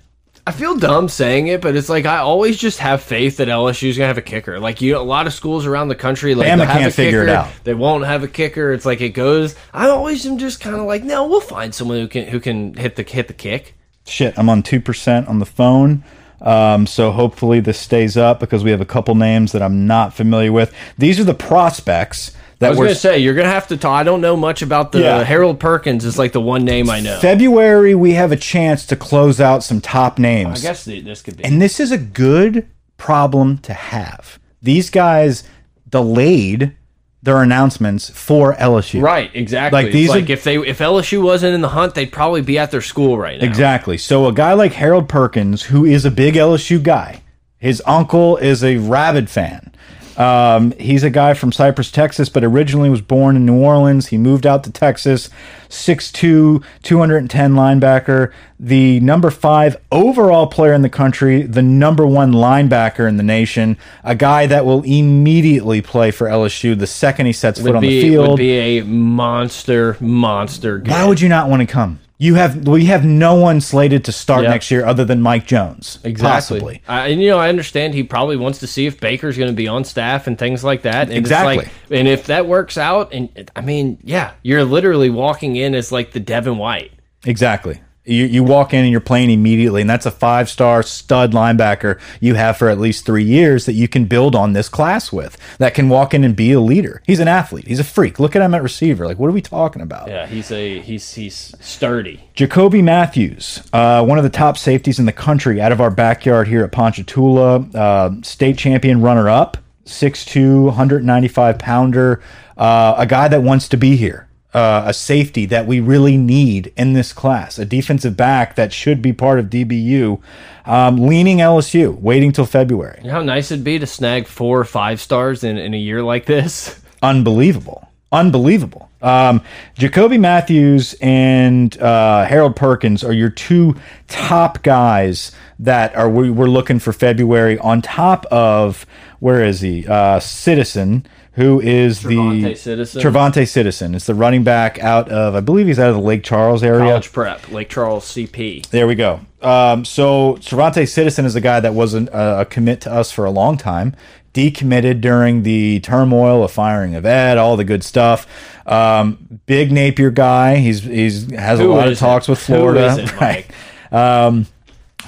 Speaker 1: I feel dumb saying it, but it's like I always just have faith that LSU's gonna have a kicker. Like you, a lot of schools around the country, like
Speaker 2: Bama can't
Speaker 1: a
Speaker 2: figure it out.
Speaker 1: They won't have a kicker. It's like it goes. I always am just kind of like, no, we'll find someone who can who can hit the hit the kick.
Speaker 2: Shit, I'm on two percent on the phone. Um, so hopefully this stays up because we have a couple names that I'm not familiar with. These are the prospects that
Speaker 1: I was
Speaker 2: were
Speaker 1: gonna say you're gonna have to talk. I don't know much about the
Speaker 2: Yeah.
Speaker 1: Harold Perkins. Is like the one name I know.
Speaker 2: February. We have a chance to close out some top names.
Speaker 1: I guess the, this could be.
Speaker 2: And this is a good problem to have. These guys delayed their announcements for LSU.
Speaker 1: Right, exactly.
Speaker 2: Like,
Speaker 1: It's
Speaker 2: these are-
Speaker 1: like if they if LSU wasn't in the hunt, they'd probably be at their school right now.
Speaker 2: Exactly. So a guy like Harold Perkins, who is a big LSU guy, his uncle is a rabid fan. Um, he's a guy from Cypress, Texas, but originally was born in New Orleans. He moved out to Texas, 6'2", 210 linebacker, the number five overall player in the country, the number one linebacker in the nation, a guy that will immediately play for LSU the second he sets foot on
Speaker 1: be
Speaker 2: the field.
Speaker 1: would be a monster monster. Game.
Speaker 2: Why would you not want to come? You have we have no one slated to start
Speaker 1: Yeah.
Speaker 2: next year other than Mike Jones.
Speaker 1: Exactly.
Speaker 2: Possibly.
Speaker 1: I, and you know, I understand he probably wants to see if Baker's going to be on staff and things like that. And
Speaker 2: Exactly.
Speaker 1: It's like, and if that works out, and I mean, yeah, you're literally walking in as like the Devin White.
Speaker 2: Exactly. You, you walk in and you're playing immediately, and that's a five star stud linebacker you have for at least three years that you can build on this class with. That can walk in and be a leader. He's an athlete. He's a freak. Look at him at receiver. Like, what are we talking about?
Speaker 1: Yeah, he's a he's he's sturdy.
Speaker 2: Jacoby Mathews, uh, one of the top safeties in the country out of our backyard here at Ponchatoula, uh, state champion runner up, 6'2, 195 pounder, uh, a guy that wants to be here. Uh, a safety that we really need in this class, a defensive back that should be part of DBU, um, leaning LSU, waiting till February.
Speaker 1: You know how nice it'd be to snag four or five stars in, in a year like this.
Speaker 2: unbelievable. Unbelievable. Um, Jacoby Mathews and uh, Harold Perkins are your two top guys that are we, we're looking for February. On top of where is he? Uh, Citizen, who is
Speaker 1: Trevonte
Speaker 2: the
Speaker 1: Citizen.
Speaker 2: Trevonte Citizen. It's the running back out of I believe he's out of the Lake Charles area.
Speaker 1: College prep, Lake Charles CP.
Speaker 2: There we go. Um, so Cervante Citizen is a guy that wasn't a, a commit to us for a long time. Decommitted during the turmoil of firing of Ed, all the good stuff. Um, big Napier guy. He's he's has a lot of talks with Florida, right? Um,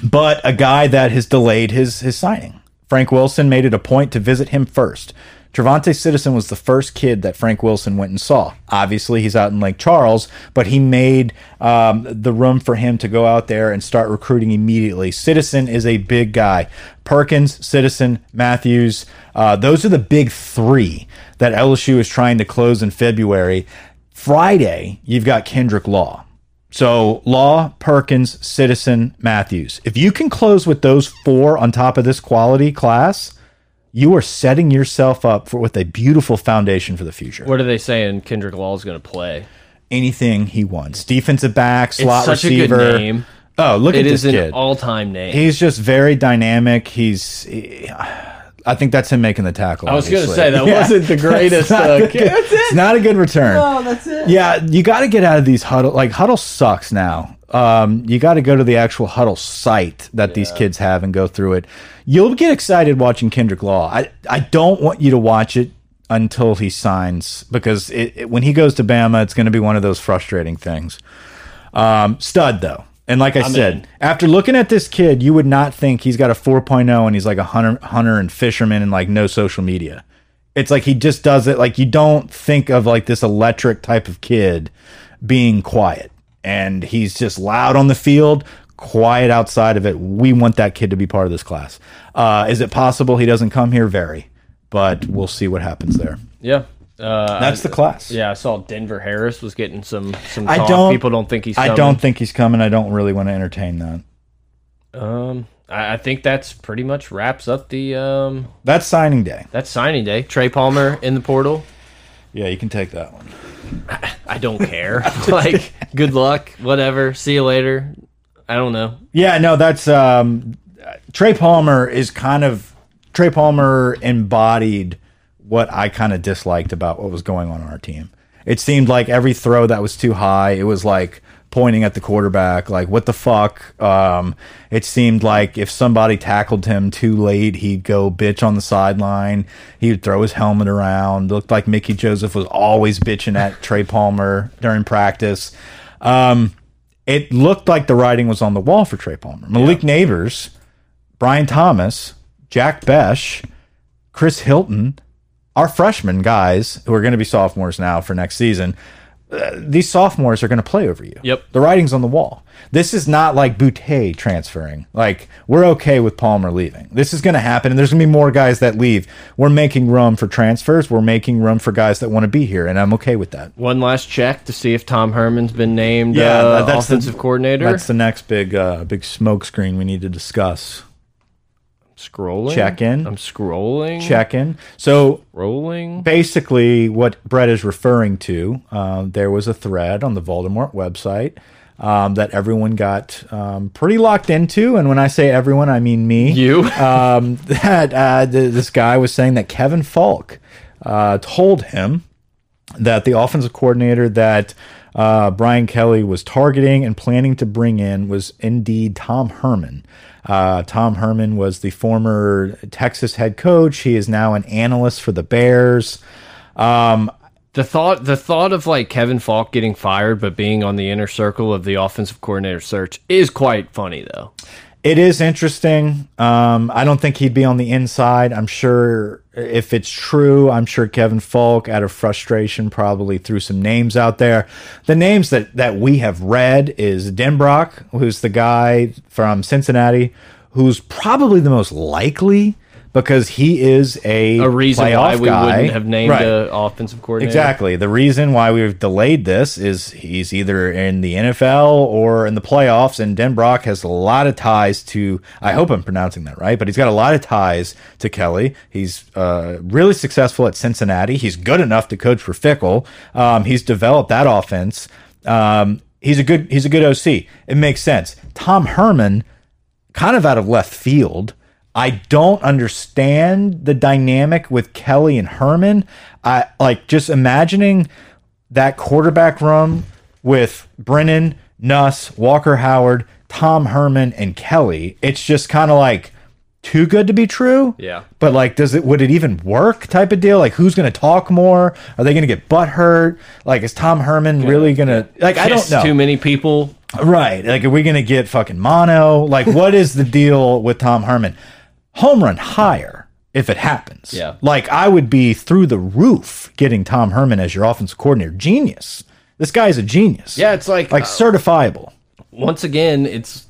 Speaker 2: but a guy that has delayed his his signing. Frank Wilson made it a point to visit him first. Trevonte Citizen was the first kid that Frank Wilson went and saw. Obviously, he's out in Lake Charles, but he made um, the room for him to go out there and start recruiting immediately. Citizen is a big guy. Perkins, Citizen, Mathews, uh, those are the big three that LSU is trying to close in February. Friday, you've got Kendrick Law. So Law, Perkins, Citizen, Mathews. If you can close with those four on top of this quality class, you are setting yourself up for with a beautiful foundation for the future.
Speaker 1: What are they saying? Kendrick Law is going to play.
Speaker 2: Anything he wants, defensive back, slot
Speaker 1: such a
Speaker 2: receiver.
Speaker 1: good name.
Speaker 2: Oh, look
Speaker 1: It
Speaker 2: at
Speaker 1: is
Speaker 2: this
Speaker 1: an
Speaker 2: kid.
Speaker 1: all-time name.
Speaker 2: He's just very dynamic. He's. I think that's him making the tackle.
Speaker 1: I was going to say that
Speaker 2: Yeah.
Speaker 1: wasn't the greatest.
Speaker 2: It's not
Speaker 1: uh,
Speaker 2: a good- It's not a good return.
Speaker 1: Oh, that's it.
Speaker 2: Yeah, you got to get out of these huddle. Like huddle sucks now. Um, you got to go to the actual huddle site that these kids have and go through it. You'll get excited watching Kendrick Law. I I don't want you to watch it until he signs because it, it- when he goes to Bama, it's going to be one of those frustrating things. Um, stud though. And like I said,
Speaker 1: in.
Speaker 2: after looking at this kid, you would not think he's got a 4.0 and he's like a hunter, hunter and fisherman and like no social media. It's like he just does it. Like you don't think of like this electric type of kid being quiet. And he's just loud on the field, quiet outside of it. We want that kid to be part of this class. Uh, is it possible he doesn't come here? Very. But we'll see what happens there.
Speaker 1: Yeah. Uh,
Speaker 2: That's the class.
Speaker 1: Yeah, I saw Denver Harris was getting some some
Speaker 2: I don't-
Speaker 1: People don't think he's.
Speaker 2: I don't think he's coming. I don't really want to entertain that.
Speaker 1: Um, I, I think that's pretty much wraps up the um.
Speaker 2: That's signing day.
Speaker 1: That's signing day. Trey Palmer in the portal.
Speaker 2: Yeah, you can take that one.
Speaker 1: I don't care. like, good luck. Whatever. See you later. I don't know.
Speaker 2: Yeah, no, that's um, Trey Palmer is kind of Trey Palmer embodied what I kind of disliked about what was going on on our team. It seemed like every throw that was too high, it was like pointing at the quarterback, like what the fuck. Um, it seemed like if somebody tackled him too late, he'd go bitch on the sideline. He would throw his helmet around. It looked like Mickey Joseph was always bitching at Trey Palmer during practice. Um, it looked like the writing was on the wall for Trey Palmer. Malik Nabers, Brian Thomas, Jack Bech, Chris Hilton, our freshman guys who are going to be sophomores now for next season. Uh, these sophomores are going to play over you.
Speaker 1: Yep.
Speaker 2: The writing's on the wall. This is not like Boutte transferring. Like, we're okay with Palmer leaving. This is going to happen, and there's going to be more guys that leave. We're making room for transfers. We're making room for guys that want to be here, and I'm okay with that.
Speaker 1: One last check to see if Tom Herman's been named
Speaker 2: Yeah,
Speaker 1: uh,
Speaker 2: that's the-
Speaker 1: offensive coordinator.
Speaker 2: That's the next big, uh, big smoke screen we need to discuss.
Speaker 1: Scrolling.
Speaker 2: Check in.
Speaker 1: I'm scrolling.
Speaker 2: Check in. So
Speaker 1: Rolling.
Speaker 2: basically what Brett is referring to, um, there was a thread on the Voldemort website um, that everyone got um, pretty locked into, and when I say everyone, I mean me.
Speaker 1: You.
Speaker 2: um, that uh, th this guy was saying that Kevin Faulk uh, told him that the offensive coordinator that uh, Brian Kelly was targeting and planning to bring in was indeed Tom Herman. Uh, Tom Herman was the former Texas head coach. He is now an analyst for the Bears. Um,
Speaker 1: The thought, the thought of like Kevin Faulk getting fired, but being on the inner circle of the offensive coordinator search is quite funny, though.
Speaker 2: It is interesting. Um, I don't think he'd be on the inside. I'm sure if it's true, I'm sure Kevin Faulk, out of frustration, probably threw some names out there. The names that, that we have read is Denbrock, who's the guy from Cincinnati, who's probably the most likely because he is a,
Speaker 1: A reason why we
Speaker 2: guy.
Speaker 1: wouldn't have named
Speaker 2: Right.
Speaker 1: a offensive coordinator.
Speaker 2: Exactly. The reason why we've delayed this is he's either in the NFL or in the playoffs, and Denbrock has a lot of ties to. I hope I'm pronouncing that right, but he's got a lot of ties to Kelly. He's uh, really successful at Cincinnati. He's good enough to coach for Fickell. Um, he's developed that offense. Um, he's a good. He's a good OC. It makes sense. Tom Herman kind of out of left field. I don't understand the dynamic with Kelly and Herman. I like just imagining that quarterback room with Brennan, Nuss, Walker Howard, Tom Herman, and Kelly. It's just kind of like too good to be true.
Speaker 1: Yeah.
Speaker 2: But like, does it would it even work? Type of deal. Like, who's going to talk more? Are they going to get butt hurt? Like, is Tom Herman really going to like? I don't know.
Speaker 1: Too many people.
Speaker 2: Right. Like, are we going to get fucking mono? Like, what is the deal with Tom Herman? Home run higher if it happens.
Speaker 1: Yeah.
Speaker 2: Like, I would be through the roof getting Tom Herman as your offensive coordinator. Genius. This guy is a genius.
Speaker 1: Yeah, it's like
Speaker 2: Like,
Speaker 1: uh,
Speaker 2: certifiable.
Speaker 1: once again, it's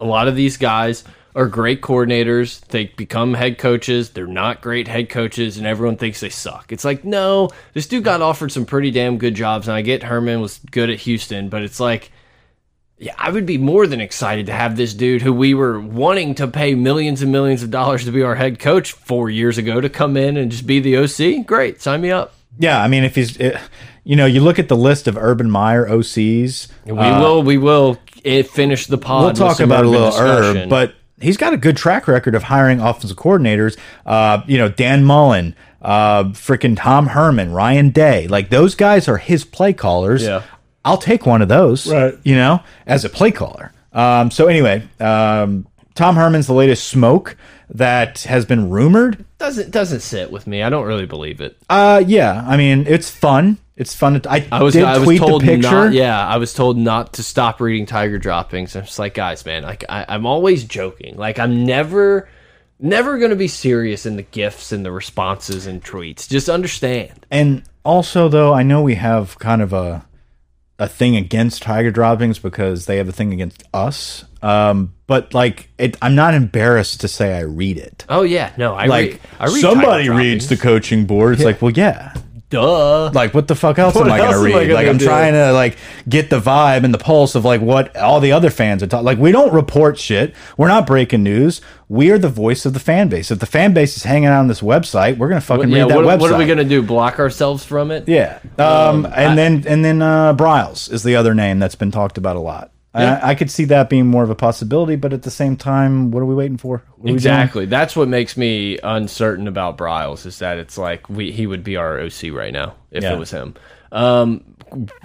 Speaker 1: a lot of these guys are great coordinators. They become head coaches. They're not great head coaches, and everyone thinks they suck. It's like, no, this dude got offered some pretty damn good jobs, and I get Herman was good at Houston, but it's like, yeah, I would be more than excited to have this dude who we were wanting to pay millions and millions of dollars to be our head coach four years ago to come in and just be the OC. Great, sign me up.
Speaker 2: Yeah. I mean, if he's, it, you know, you look at the list of Urban Meyer OCs.
Speaker 1: We will, we will eh, finish the pod.
Speaker 2: we'll talk about a little
Speaker 1: discussion.
Speaker 2: herb, but he's got a good track record of hiring offensive coordinators. Uh, you know, Dan Mullen, uh, freaking Tom Herman, Ryan Day, like those guys are his play callers.
Speaker 1: Yeah.
Speaker 2: I'll take one of those,
Speaker 1: Right.
Speaker 2: You know, as a play caller. Um, so anyway, um, Tom Herman's the latest smoke that has been rumored.
Speaker 1: doesn't doesn't sit with me. I don't really believe it.
Speaker 2: Uh, yeah, I mean, it's fun. It's fun. To, I,
Speaker 1: I was
Speaker 2: did
Speaker 1: I was
Speaker 2: tweet
Speaker 1: told
Speaker 2: the picture.
Speaker 1: not. Yeah, I was told not to stop reading Tiger droppings. I'm just like, guys, man, like I, I'm always joking. Like I'm never, never gonna be serious in the gifts and the responses and tweets. Just understand.
Speaker 2: And also, though, I know we have kind of a a thing against tiger droppings because they have a thing against us. Um, but like, it, I'm not embarrassed to say I read it.
Speaker 1: Oh yeah, no, I
Speaker 2: Like
Speaker 1: read. I read
Speaker 2: somebody
Speaker 1: Tiger
Speaker 2: reads the coaching board. It's like, well, yeah.
Speaker 1: Duh.
Speaker 2: Like, what the fuck else
Speaker 1: What
Speaker 2: am I gonna
Speaker 1: am I
Speaker 2: read?
Speaker 1: gonna
Speaker 2: like, I'm
Speaker 1: do?
Speaker 2: trying to like get the vibe and the pulse of like what all the other fans are talking. Like, we don't report shit. We're not breaking news. We are the voice of the fan base. If the fan base is hanging out on this website, we're gonna fucking
Speaker 1: yeah,
Speaker 2: read that
Speaker 1: what,
Speaker 2: website.
Speaker 1: what are we gonna do? Block ourselves from it?
Speaker 2: Yeah. Um, and
Speaker 1: I-
Speaker 2: then and then uh Briles is the other name that's been talked about a lot. I, I could see that being more of a possibility, but at the same time, what are we waiting for? What are we doing?
Speaker 1: Exactly. That's what makes me uncertain about Briles is that it's like we he would be our OC right now if
Speaker 2: Yeah.
Speaker 1: it was him. Um,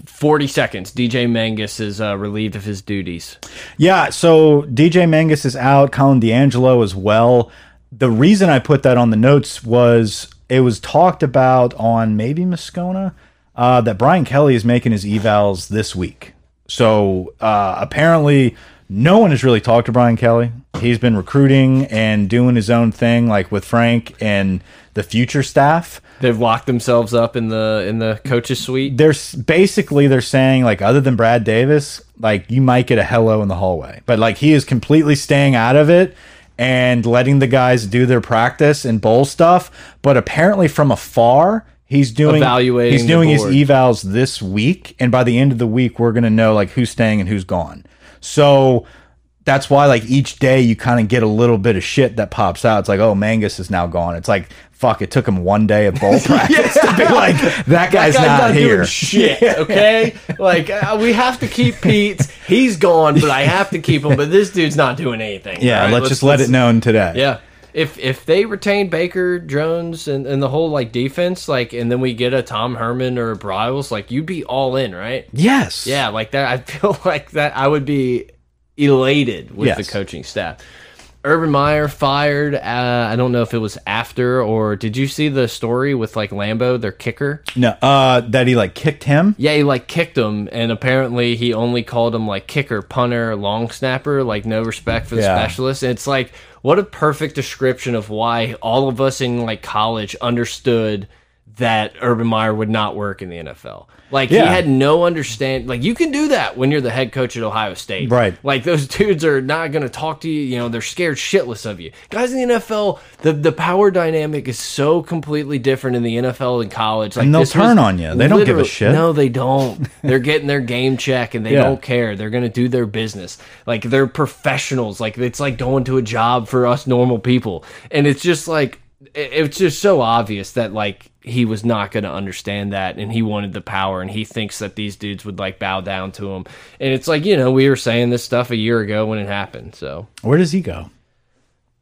Speaker 1: Forty seconds. DJ Mangas is uh, relieved of his duties.
Speaker 2: Yeah, so DJ Mangas is out, Colin D'Angelo as well. The reason I put that on the notes was it was talked about on maybe Moscona uh, that Brian Kelly is making his evals this week. So uh, apparently, no one has really talked to Brian Kelly. He's been recruiting and doing his own thing, like with Frank and the future staff.
Speaker 1: They've locked themselves up in the in the coaches suite.
Speaker 2: they're basically they're saying like other than Brad Davis, like you might get a hello in the hallway, but like he is completely staying out of it and letting the guys do their practice and bowl stuff. But apparently from afar, he's doing
Speaker 1: Evaluating
Speaker 2: He's doing his evals this week, and by the end of the week, we're gonna know like who's staying and who's gone. So. That's why, like each day, you kind of get a little bit of shit that pops out. It's like, oh, Mangas is now gone. It's like, fuck, it took him one day of bowl practice to be like, that guy's, not, here.
Speaker 1: doing shit. Okay, like uh, we have to keep Pete. He's gone, but I have to keep him. But this dude's not doing anything.
Speaker 2: Yeah,
Speaker 1: right?
Speaker 2: let's, just let it known today.
Speaker 1: Yeah. If if they retain Baker, Jones, and, and the whole like defense, like, and then we get a Tom Herman or a Briles, like, you'd be all in, right?
Speaker 2: Yes.
Speaker 1: Yeah, like that. I feel like that. I would be elated with
Speaker 2: Yes.
Speaker 1: the coaching staff. Urban Meyer fired. Uh, I don't know if it was after or did you see the story with like Lambo, their kicker?
Speaker 2: No. Uh, that he like kicked him.
Speaker 1: Yeah, he like kicked him, and apparently he only called him like kicker, punter, long snapper, like no respect for the
Speaker 2: Yeah.
Speaker 1: specialist. And it's like what a perfect description of why all of us in like college understood that Urban Meyer would not work in the NFL. Like he had no understand. Like you can do that when you're the head coach at Ohio State,
Speaker 2: Right.
Speaker 1: Like those dudes are not going to talk to you. You know, they're scared shitless of you. Guys in the NFL, the the power dynamic is so completely different in the NFL and college. Like
Speaker 2: And they'll turn on you. They don't give a shit.
Speaker 1: No, they don't. They're getting their game check and they
Speaker 2: Yeah.
Speaker 1: don't care. They're going to do their business. Like they're professionals. Like it's like going to a job for us normal people. And it's just like it's just so obvious that like he was not going to understand that and he wanted the power and he thinks that these dudes would like bow down to him. And it's like, you know, we were saying this stuff a year ago when it happened. So,
Speaker 2: Where does he go?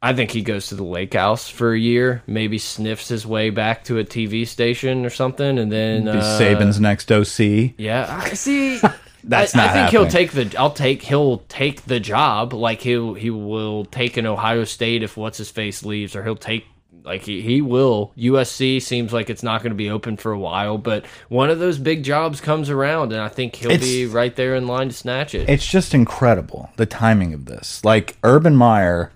Speaker 1: I think he goes to the lake house for a year, maybe sniffs his way back to a TV station or something and then
Speaker 2: Be
Speaker 1: uh,
Speaker 2: Saban's next OC.
Speaker 1: yeah, I see.
Speaker 2: That's
Speaker 1: I,
Speaker 2: not
Speaker 1: I think he'll take the. I'll take. He'll take the job. Like he he will take an Ohio State if what's his face leaves, or he'll take. Like he, he will. USC seems like it's not going to be open for a while, but one of those big jobs comes around, and I think he'll
Speaker 2: It's-
Speaker 1: be right there in line to snatch it.
Speaker 2: It's just incredible the timing of this. Like Urban Meyer,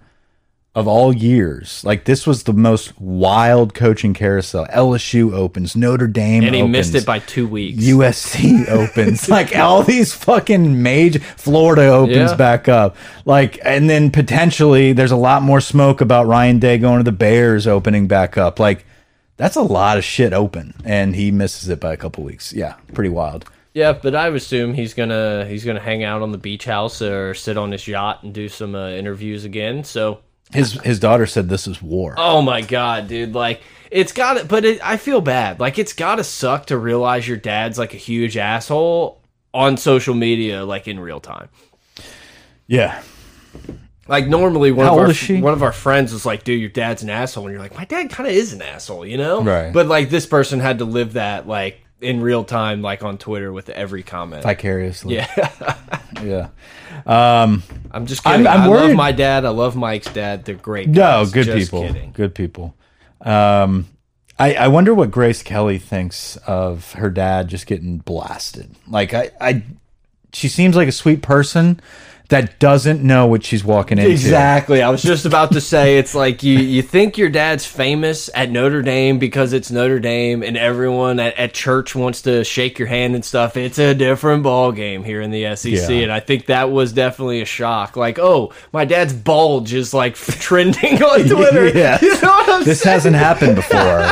Speaker 2: of all years, like this was the most wild coaching carousel. LSU opens, Notre Dame,
Speaker 1: and he
Speaker 2: opens,
Speaker 1: missed it by two weeks.
Speaker 2: USC opens, like all these fucking major. Florida opens
Speaker 1: Yeah.
Speaker 2: back up, like, and then potentially there's a lot more smoke about Ryan Day going to the Bears opening back up. Like, that's a lot of shit open, and he misses it by a couple weeks. Yeah, pretty wild.
Speaker 1: yeah, but I would assume he's gonna he's gonna hang out on the beach house or sit on his yacht and do some uh, interviews again. So
Speaker 2: His his daughter said this is war.
Speaker 1: Oh my god, dude! Like it's got to but it, I feel bad. Like it's got to suck to realize your dad's like a huge asshole on social media, like in real time.
Speaker 2: Yeah,
Speaker 1: Like normally, one
Speaker 2: How
Speaker 1: of our one of our friends was like, "Dude, your dad's an asshole," and you're like, "My dad kind of is an asshole," you know?
Speaker 2: Right.
Speaker 1: But like this person had to live that like in real time, like on Twitter with every comment.
Speaker 2: vicariously.
Speaker 1: yeah,
Speaker 2: yeah. Um,
Speaker 1: I'm just kidding.
Speaker 2: I'm
Speaker 1: i love
Speaker 2: worried-
Speaker 1: my dad. I love Mike's dad. They're great.
Speaker 2: no, good
Speaker 1: Just
Speaker 2: people.
Speaker 1: Kidding.
Speaker 2: Good people. Um, I I wonder what Grace Kelly thinks of her dad just getting blasted. Like I I, she seems like a sweet person that doesn't know what she's walking into.
Speaker 1: Exactly. I was just about to say it's like you you think your dad's famous at Notre Dame because it's Notre Dame and everyone at, at church wants to shake your hand and stuff. It's a different ball game here in the SEC,
Speaker 2: Yeah.
Speaker 1: and I think that was definitely a shock. Like, oh, my dad's bulge is like trending on Twitter.
Speaker 2: Yes.
Speaker 1: You know what I'm
Speaker 2: This
Speaker 1: saying?
Speaker 2: hasn't happened before.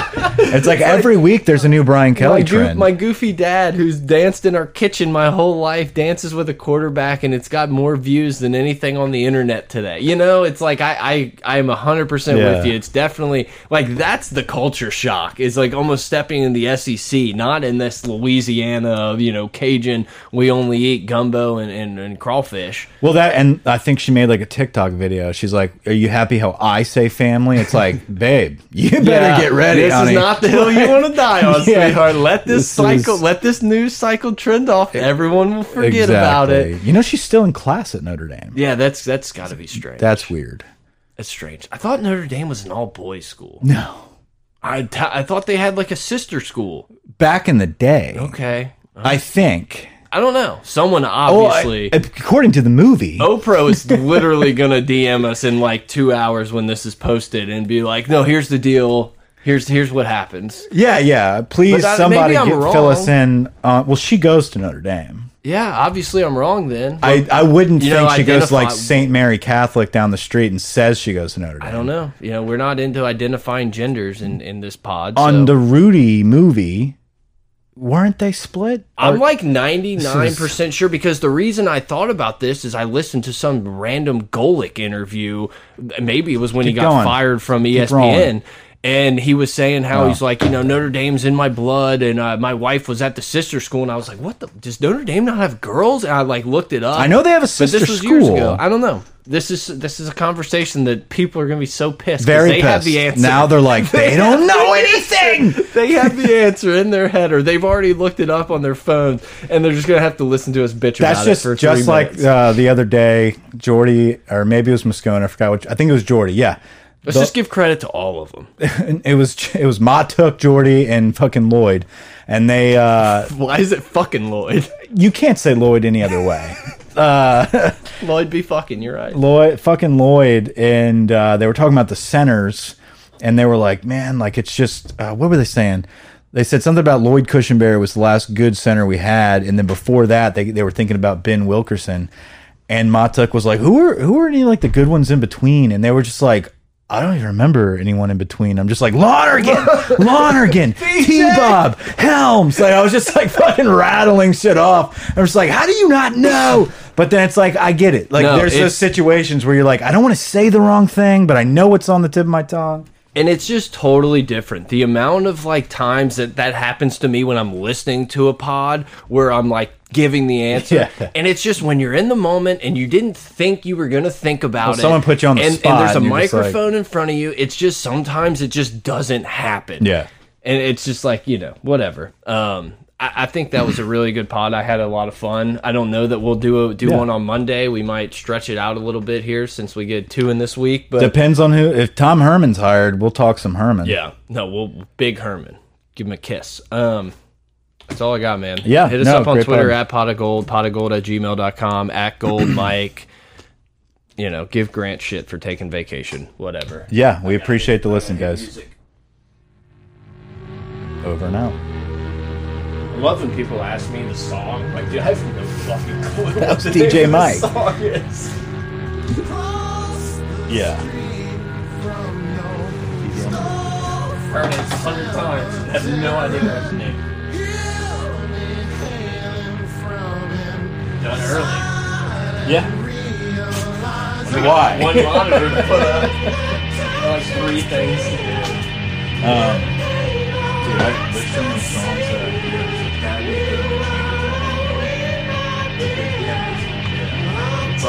Speaker 2: It's like every week there's a new Brian Kelly
Speaker 1: my,
Speaker 2: trend.
Speaker 1: my goofy dad, who's danced in our kitchen my whole life, dances with a quarterback, and it's got more views than anything on the internet today. You know, it's like I I I'm hundred percent
Speaker 2: Yeah.
Speaker 1: with you. It's definitely like that's the culture shock. Is like almost stepping in the SEC, not in this Louisiana of you know Cajun. We only eat gumbo and, and, and crawfish.
Speaker 2: Well, that and I think she made like a TikTok video. She's like, "Are you happy how I say family?" It's like, babe, you better
Speaker 1: Yeah,
Speaker 2: get ready.
Speaker 1: This
Speaker 2: honey.
Speaker 1: is not the hill you want to die on,
Speaker 2: Yeah.
Speaker 1: sweetheart. Let this,
Speaker 2: This
Speaker 1: cycle,
Speaker 2: is-
Speaker 1: let this news cycle trend off. Everyone will forget about it.
Speaker 2: You know, she's still in class at Notre Dame.
Speaker 1: Yeah, that's that's got to be strange.
Speaker 2: That's weird.
Speaker 1: That's strange. I thought Notre Dame was an all boys school.
Speaker 2: No,
Speaker 1: I I thought they had like a sister school.
Speaker 2: back in the day,
Speaker 1: Okay,
Speaker 2: I think.
Speaker 1: I don't know. Someone
Speaker 2: Oh, I-
Speaker 1: obviously.
Speaker 2: according to the movie,
Speaker 1: Oprah is literally gonna DM us in like two hours when this is posted and be like, "No, here's the deal. Here's here's what happens."
Speaker 2: yeah, yeah. Please, somebody get, fill us in. Uh, well, she goes to Notre Dame.
Speaker 1: Yeah, obviously I'm wrong then.
Speaker 2: I, I wouldn't
Speaker 1: You
Speaker 2: think
Speaker 1: know,
Speaker 2: she goes to like St. Mary Catholic down the street and says she goes to Notre Dame.
Speaker 1: I don't know. You know, we're not into identifying genders in in this pod.
Speaker 2: On
Speaker 1: so-
Speaker 2: the Rudy movie, weren't they split?
Speaker 1: I'm
Speaker 2: Or-
Speaker 1: like 99% sure because the reason I thought about this is I listened to some random Golic interview. Maybe it was when he got
Speaker 2: going.
Speaker 1: fired from ESPN. And he was saying how
Speaker 2: Oh.
Speaker 1: he's like, you know, Notre Dame's in my blood, and uh, my wife was at the sister school, and I was like, what the? Does Notre Dame not have girls? And I like looked it up.
Speaker 2: I know they have a
Speaker 1: but
Speaker 2: sister
Speaker 1: this was
Speaker 2: school.
Speaker 1: years ago. I don't know. This is this is a conversation that people are going to be so pissed.
Speaker 2: Very
Speaker 1: they have
Speaker 2: pissed.
Speaker 1: the answer.
Speaker 2: Now they're like, they don't know anything.
Speaker 1: they have the answer in their head, or they've already looked it up on their phone, and they're just gonna have to listen to us bitch
Speaker 2: That's
Speaker 1: about
Speaker 2: just
Speaker 1: it for
Speaker 2: just like uh, the other day, Jordy, or maybe it was Moscona. I forgot which. I think it was Jordy. Yeah,
Speaker 1: Let's just give credit to all of them.
Speaker 2: It was it was Matuk, Jordy, and fucking Lloyd, and they. uh
Speaker 1: Why is it fucking Lloyd?
Speaker 2: You can't say Lloyd any other way.
Speaker 1: Lloyd be fucking. You're right.
Speaker 2: Lloyd, fucking Lloyd, and uh, they were talking about the centers, and they were like, "Man, like it's just uh, what were they saying?" They said something about Lloyd Cushenberry was the last good center we had, and then before that, they they were thinking about Ben Wilkerson, and Matuk was like, "Who are who are any like the good ones in between?" And they were just like. I don't even remember anyone in between. I'm just like Lonergan, Lonergan, T Bob, Helms. Like I was just like fucking rattling shit off. I'm just like, how do you not know? But then it's like I get it. Like
Speaker 1: No,
Speaker 2: there's
Speaker 1: it's-
Speaker 2: those situations where you're like, I don't want to say the wrong thing, but I know what's on the tip of my tongue.
Speaker 1: And it's just totally different. The amount of like times that that happens to me when I'm listening to a pod where I'm like giving the answer,
Speaker 2: Yeah.
Speaker 1: and it's just when you're in the moment and you didn't think you were gonna think about
Speaker 2: Well,
Speaker 1: it.
Speaker 2: someone put you on the
Speaker 1: and,
Speaker 2: spot
Speaker 1: and there's a
Speaker 2: and you're like-
Speaker 1: microphone in front of you. It's just sometimes it just doesn't happen.
Speaker 2: Yeah.
Speaker 1: and it's just like you know whatever. Um, I, I think that was a really good pod. I had a lot of fun. I don't know that we'll do a, do
Speaker 2: Yeah.
Speaker 1: one on Monday. We might stretch it out a little bit here since we get two in this week, but
Speaker 2: Depends on who. If Tom Herman's hired, we'll talk some Herman.
Speaker 1: yeah, no, we'll big Herman. Give him a kiss. Um, that's all I got, man.
Speaker 2: Yeah,
Speaker 1: hit us
Speaker 2: no,
Speaker 1: up on Twitter
Speaker 2: pod.
Speaker 1: at pot of gold, pot of gold at gmail.com, at gold Mike. You know, give Grant shit for taking vacation, whatever.
Speaker 2: Yeah, we appreciate the listen, guys. Over and out.
Speaker 1: I love when people ask me the song. Like, dude, I have no fucking clue.
Speaker 2: That was DJ
Speaker 1: name of the
Speaker 2: Mike.
Speaker 1: song is.
Speaker 2: Yeah.
Speaker 1: Heard it a hundred times. I have no idea what his name. Done early.
Speaker 2: Yeah.
Speaker 1: We got
Speaker 2: Why?
Speaker 1: One monitor to put up. Like three things to do.
Speaker 2: Um, dude, I, there's so many songs that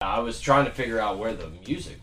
Speaker 2: I
Speaker 1: was trying to figure out where the music.